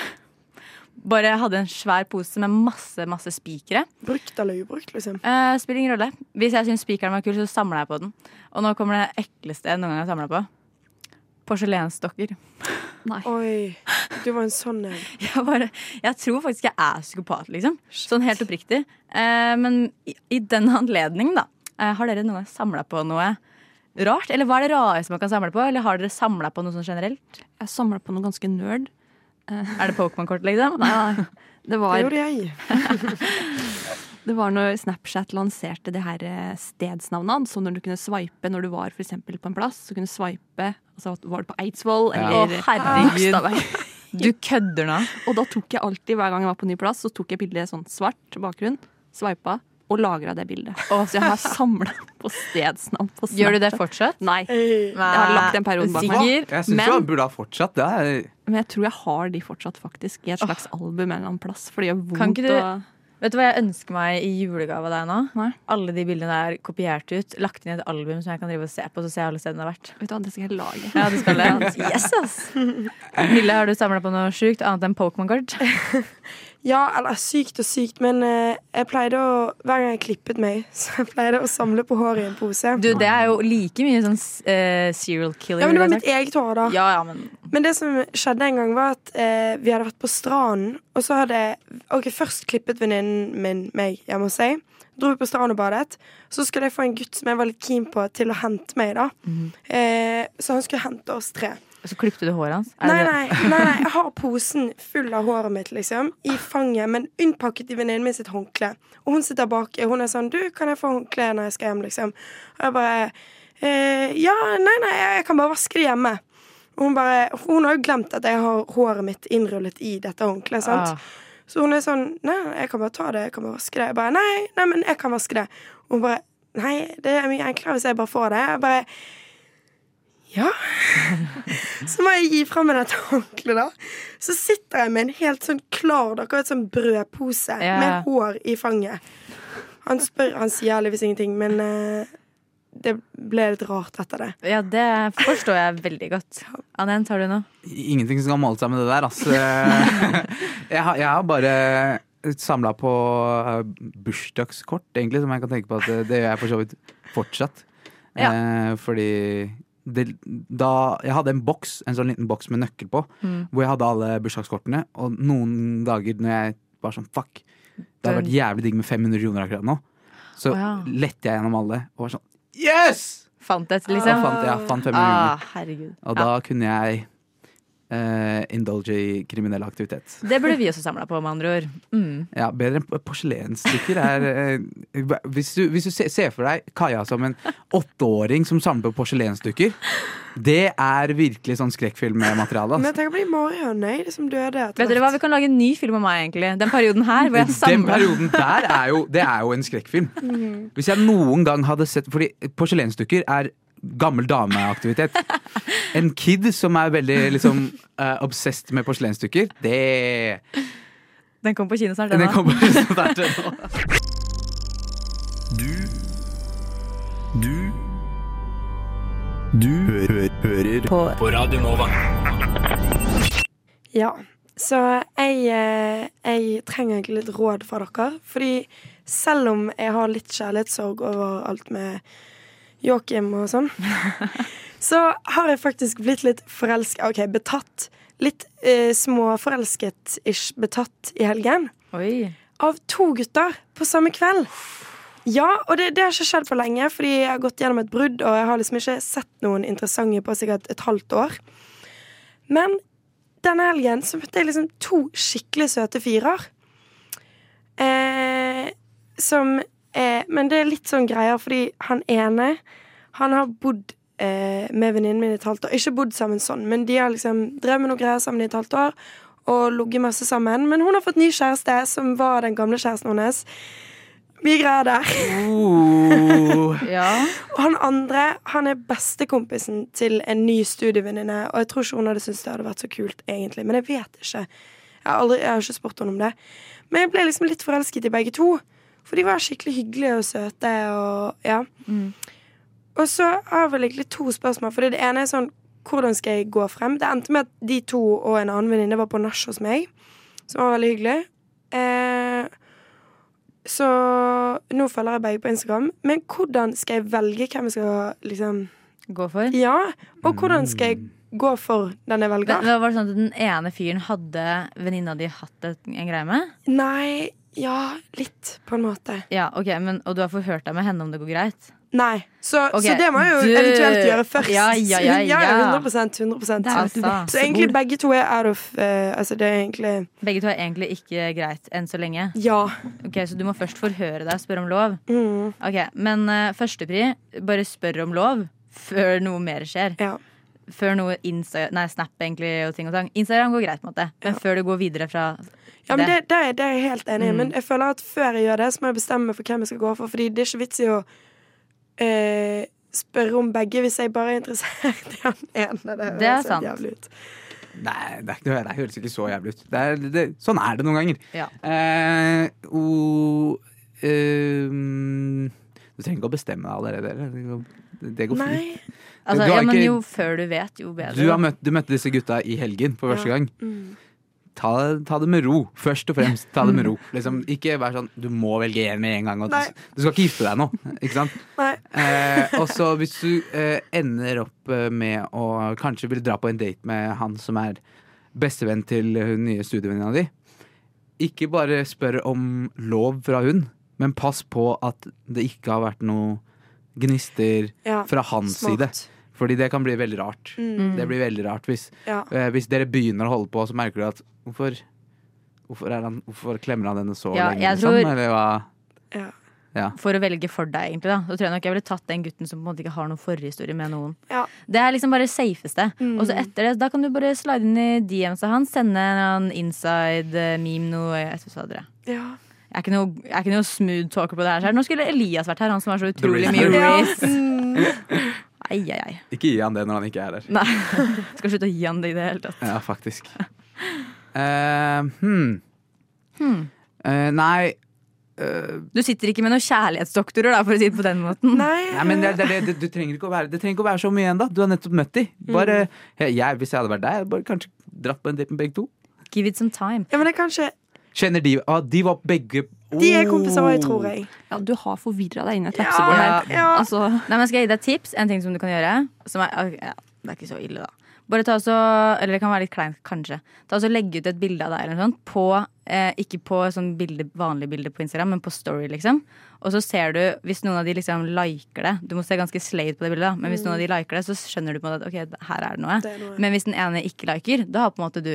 Bare hadde en svær pose med masse masse spikere. Brukt eller ubrukt, liksom. Eh, spiller ingen rolle. Hvis jeg syns spikeren var kul, så samla jeg på den. Og nå kommer det ekleste jeg noen gang har samla på. Porselensdokker. Oi, du var en sånn en. Jeg, bare, jeg tror faktisk jeg er psykopat, liksom. Sånn helt oppriktig. Eh, men i, i den anledning, da. Eh, har dere noen gang samla på noe rart? Eller hva er det rareste man kan samle på? Eller har dere samla på noe sånn generelt? Jeg samla på noe ganske nerd. Er det Pokémon-kort, liksom? Nei, nei. Det Det gjorde jeg. det var når Snapchat lanserte det her eh, stedsnavnene. Så når du kunne swipe når du var for på en plass, så kunne du swipe altså Var du på Eidsvoll Ja. eller Å, herregud. Du kødder nå. Og da tok jeg alltid, hver gang jeg var på ny plass, så tok jeg bildet sånn svart bakgrunn, swipa og lagra det bildet. Så jeg har samla på stedsnavn på Snapchat. Gjør du det fortsatt? Nei. Jeg har lagt den perioden bak meg. Jeg syns Men- du burde ha fortsatt. Det er Men jeg tror jeg har de fortsatt, faktisk. I et slags album en eller annen plass. For det gjør vondt å Vet du hva jeg ønsker meg i julegave av deg nå? Nei. Alle de bildene er kopiert ut, lagt inn i et album som jeg kan drive og se på, så ser jeg alle stedene det har vært. Vet du hva, det skal jeg lage. Ja, du skal det? Yes, ass! Mille, har du samla på noe sjukt annet enn Pokémon-kort? Ja, eller sykt og sykt, men eh, jeg pleide å Hver gang jeg klippet meg, så jeg pleide å samle på håret i en pose. Du, det er jo like mye sånn uh, serial killing. ja, men det var mitt eget hår, da. ja, ja, men Men det som skjedde en gang, var at eh, vi hadde vært på stranden, og så hadde Ok, først klippet venninnen min meg hjemme hos seg. Dro vi på stranden og badet. Så skulle jeg få en gutt som jeg var litt keen på, til å hente meg, da. eh, så han skulle hente oss tre. Så klippte du håret hans? Nei, nei, nei, nei, jeg har posen full av håret mitt, liksom. I fanget, men unnpakket i venninnen min sitt håndkle. Og hun sitter bak. og Hun er sånn 'Du, kan jeg få håndkle når jeg skal hjem?' liksom. Og jeg bare eh, 'Ja, nei, nei, jeg kan bare vaske det hjemme'. Hun bare Hun har jo glemt at jeg har håret mitt innrullet i dette håndkleet, sant. Ah. Så hun er sånn 'Nei, jeg kan bare ta det. Jeg kan bare vaske det.' Jeg bare 'Nei, nei, men jeg kan vaske det.' Og hun bare 'Nei, det er mye enklere hvis jeg bare får det.' Jeg bare ja. Så må jeg gi fra meg dette håndkleet, da. Så sitter jeg med en helt sånn klar akkurat sånn brødpose yeah. med hår i fanget. Han spør, han sier heldigvis ingenting, men eh, det ble litt rart etter det. Ja, det forstår jeg veldig godt. Anent, har du noe? ingenting som kan måle seg med det der, altså. Jeg har, jeg har bare samla på eh, bursdagskort, egentlig, som jeg kan tenke på at det, gjør jeg for så vidt fortsatt. Eh, fordi det, da Jeg hadde en boks, en sånn liten boks med nøkkel på, Mm. hvor jeg hadde alle bursdagskortene, og noen dager når jeg var sånn fuck, det hadde vært jævlig digg med 500 kroner akkurat nå, så oh, ja. lette jeg gjennom alle og var sånn Yes! Fant et, liksom? liksom? fant, jeg fant 500 Ah, kroner. herregud. Og da kunne jeg eh, indulge i kriminell aktivitet. Det burde vi også samla på, med andre ord. Mm. Ja, Bedre enn porselensstykker er uh, Hvis du, hvis du ser, for deg Kaja som en åtteåring som samler på porselensstykker, det er virkelig sånn skrekkfilmmateriale. Altså. Men tenk å bli de som døde Vet dere hva, Vi kan lage en ny film om meg, egentlig. Den perioden her. hvor jeg Den perioden der er jo, det er jo en skrekkfilm. Hvis jeg noen gang hadde sett Fordi porselensstykker er gammel dameaktivitet. En kid som er veldig liksom uh, obsessed med porselensstykker, det Den kommer på kino snart. Den nå. Du Du Du hø hø hører på. på Radio Nova. Ja, så jeg, eh, jeg trenger egentlig litt råd fra dere. Fordi selv om jeg har litt kjærlighetssorg over alt med Joakim og sånn, så har jeg faktisk blitt litt forelsket OK, betatt. Litt eh, småforelsket-ish betatt i helgen. Oi. Av to gutter på samme kveld. Ja, og det, det har ikke skjedd på lenge, fordi jeg har gått gjennom et brudd, og jeg har liksom ikke sett noen interessante på sikkert et halvt år. Men denne helgen så møtte jeg liksom to skikkelig søte fyrer. Eh, som eh, Men det er litt sånn greier, fordi han ene, han har bodd eh, med venninnen min i et halvt år. Ikke bodd sammen sånn, men de har liksom drevet med noe greier sammen i et halvt år. Og ligget masse sammen. Men hun har fått ny kjæreste, som var den gamle kjæresten hennes. Mye greier der. Ja. Og han andre han er bestekompisen til en ny studievenninne. Og jeg tror ikke hun hadde syntes det hadde vært så kult, egentlig. Men jeg vet ikke. Jeg har, aldri, jeg har ikke spurt henne om det. Men jeg ble liksom litt forelsket i begge to. For de var skikkelig hyggelige og søte. Og, ja. og så har jeg vel egentlig to spørsmål. For det ene er sånn hvordan skal jeg gå frem? Det endte med at de to og en annen venninne var på nach hos meg. Som var veldig hyggelig. Eh, så nå følger jeg begge på Instagram. Men hvordan skal jeg velge hvem jeg skal liksom Gå for. Ja, og hvordan skal jeg gå for den jeg velger? men var det sånn at den ene fyren hadde venninna di hatt en greie med? Nei, ja, litt, på en måte. Ja, ok, men, Og du har forhørt deg med henne om det går greit? Nei. Så, okay. så det må jeg jo du- eventuelt gjøre først. Ja, ja, ja, ja. 100% 100 Det er jo Så egentlig begge to er out of uh, Altså, det er egentlig Begge to er egentlig ikke greit enn så lenge. Ja. Ok, Så du må først forhøre deg og spørre om lov. Mm. Ok, Men uh, førstepri, bare spør om lov før noe mer skjer. Ja. Før noe Insta, nei, Snap egentlig og ting og tang. Instagram går greit, på en måte. men før du går videre fra Ja, men det, det, det er jeg helt enig i. Mm. Men jeg føler at før jeg gjør det, så må jeg bestemme meg for hvem jeg skal gå for. Fordi det er ikke vits i å eh, spørre om begge hvis jeg bare er interessert i han ene. Det, Det er høres helt sant. jævlig ut. Nei, det, er ikke, det høres ikke så jævlig ut. Det er, det, sånn er det noen ganger. Ja. Eh, og, eh, du trenger ikke å bestemme deg allerede. Det går, det går Nei. fint. Altså, ja, men ikke- Jo før du vet, jo bedre. Du, har møtt, du møtte disse gutta i helgen for første Ja. gang. Mm. Ta, ta det med ro. Først og fremst, ta det med ro. Liksom, ikke vær sånn du må velge én med en gang. Og du, du skal ikke gifte deg nå. Ikke sant? Eh, og så hvis du eh, ender opp eh, med å kanskje vil dra på en date med han som er bestevenn til hun nye studievenninna di, ikke bare spør om lov fra hun, men pass på at det ikke har vært noe gnister Ja, fra hans smart. side. Fordi det kan bli veldig rart. Mm. Det blir veldig rart hvis, Ja. eh, hvis dere begynner å holde på, så merker du at hvorfor, hvorfor, er han, hvorfor klemmer han henne så Ja, lenge? jeg Liksom? tror- Eller hva? Ja. Ja. For å velge for deg, egentlig. da Så tror jeg nok jeg ville tatt den gutten som på en måte ikke har noen forhistorie med noen. Ja. Det er liksom bare det safeste. Mm. Og så etter det, da kan du bare slide inn i DMs av han, sende en inside eh, meme noe jeg vet. Ja. Jeg er ikke noe, jeg er ikke noe smooth talker på det her. Nå skulle Elias vært her, han som har så utrolig mye. Ja. Mm. Ai, ai, ai. Ikke gi han det når han ikke er der. Nei. Skal slutte å gi han det i det hele tatt. Ja, faktisk. Eh, hmm. Hmm. Uh, nei uh, Du sitter ikke med noen kjærlighetsdoktorer, da, for å si det på den måten. Nei. Nei, men det, det, det, du trenger ikke å være, det trenger ikke å være så mye ennå. Du har nettopp møtt dem. Bare, jeg, jeg, hvis jeg hadde vært deg, hadde bare kanskje dratt på en date med begge to. Give it some time. Ja, men det er kanskje Kjenner de ah, De var begge De er kompiser òg, Oh. tror jeg. Ja, du har forvirra deg inn i et Ja, vepsebol her. ja. Altså, Nei, men Skal jeg gi deg et tips? En ting som du kan gjøre. Som er, okay, ja, det er ikke så ille, da. Bare ta så, Eller det kan være litt kleint, kanskje. Ta så Legge ut et bilde av deg eller noe sånt på, eh, ikke på sånn bilde, vanlig bilde på Instagram, men på Story, liksom. Og så ser du, hvis noen av de liksom liker det Du må se ganske slate på det bildet, da. Men hvis noen av de liker det, så skjønner du på en måte at ok, her er det noe. Det er noe. Men hvis den ene ikke liker, da har på en måte du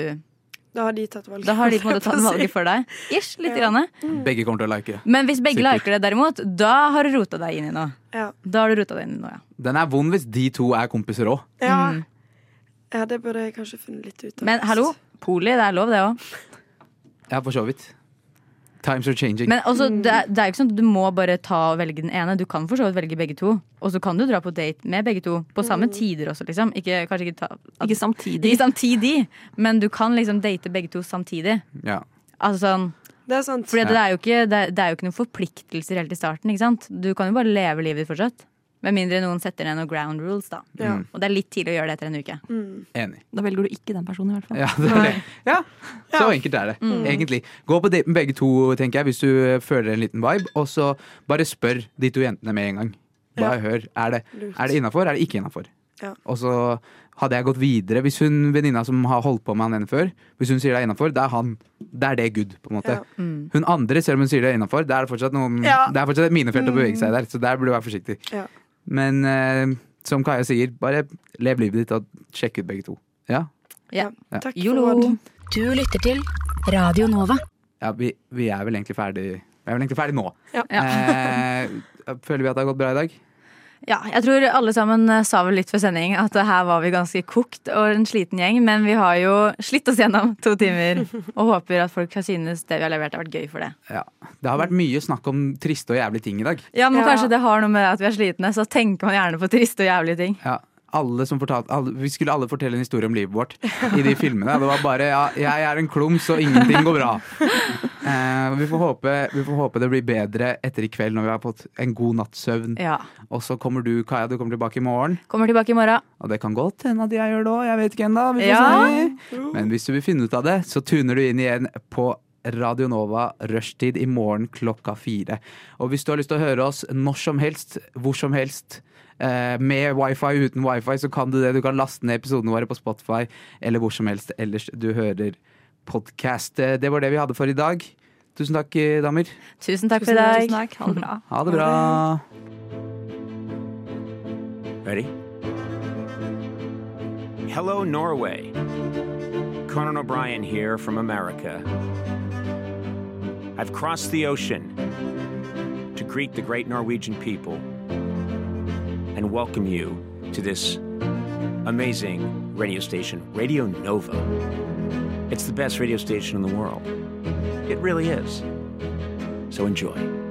Da har de tatt valget. Da har de på en måte tatt valget for deg. Ish, litt. Ja. Grann. Begge kommer til å like. Men hvis begge Sikkert. liker det, derimot, da har du rota deg inn i noe. Ja. Da har du rota deg inn i noe, ja. Den er vond hvis de to er kompiser òg. Ja. Mm. Ja, det burde jeg kanskje funnet litt ut av. Men hallo, poli, det er lov, det òg. Ja, for så vidt. Times are changing. Men også, det, er, det er jo ikke sånn at du må bare ta og velge den ene. Du kan for så vidt velge begge to. Og så kan du dra på date med begge to. På samme tider også, liksom. Ikke, kanskje ikke ta at, ikke samtidig. ikke samtidig, men du kan liksom date begge to samtidig. ja. Altså sånn Det er sant. Fordi det er jo ikke, det er, det er jo ikke noen forpliktelser helt i starten. ikke sant? Du kan jo bare leve livet ditt fortsatt. Med mindre noen setter ned noen ground rules, da. Ja. Og det er litt tidlig å gjøre det etter en uke. Mm. Enig. Da velger du ikke den personen, i hvert fall. Ja, det er det. ja, så enkelt er det. Egentlig. Gå på date med begge to, tenker jeg, hvis du føler en liten vibe. Og så bare spør de to jentene med en gang. Bare Ja. hør. Er det, er det innafor, er det ikke innafor? Ja. Og så hadde jeg gått videre Hvis hun venninna som har holdt på med han ene før, hvis hun sier det er innafor, det er han. Det er det good, på en måte. Ja. Mm. Hun andre, selv om hun sier det er innafor, det er Ja. Det er fortsatt et minefelt å Mm. bevege seg i der, så der burde du være forsiktig. Men eh, som Kaja sier, bare lev livet ditt og sjekk ut begge to. Ja, Ja. Ja. Takk for råd. Du lytter til Radio Nova. ja vi, vi er vel egentlig ferdig Vi er vel egentlig ferdig nå. Ja. Eh, føler vi at det har gått bra i dag? Ja, jeg tror alle sammen eh, sa vel litt før sending at her var vi ganske kokt og en sliten gjeng, men vi har jo slitt oss gjennom to timer og håper at folk har synes det vi har levert har vært gøy for det. Ja. Det har vært mye snakk om triste og jævlige ting i dag. Ja, men Ja. kanskje det har noe med at vi er slitne, så tenker man gjerne på triste og jævlige ting. Ja, alle som fortalte, alle, vi skulle alle fortelle en historie om livet vårt i de filmene. Det var bare ja, 'jeg er en klums, og ingenting går bra'. Eh, vi, får håpe, vi får håpe det blir bedre etter i kveld når vi har fått en god natts søvn. Ja. Og så kommer du, Kaja, du kommer tilbake i morgen. Kommer tilbake i morgen. Og det kan godt hende at jeg gjør det òg, jeg vet ikke ennå. Vi får Ja. se. Men hvis du vil finne ut av det, så tuner du inn igjen på Radio Nova rushtid i morgen klokka fire. Og hvis du har lyst til å høre oss når som helst, hvor som helst, med wifi, uten wifi, så kan du det. Du kan laste ned episodene våre på Spotify eller hvor som helst ellers du hører podkast. Det var det vi hadde for i dag. Tusen takk, eh, damer. Tusen takk for i dag. tusen takk. Ha det bra. Ha det bra. Ready? Hello, Norway. Conan O'Brien here from America. I've crossed the ocean to greet the great Norwegian people and welcome you to this amazing radio station, Radio Nova. It's the best radio station in the world. It really is. So enjoy.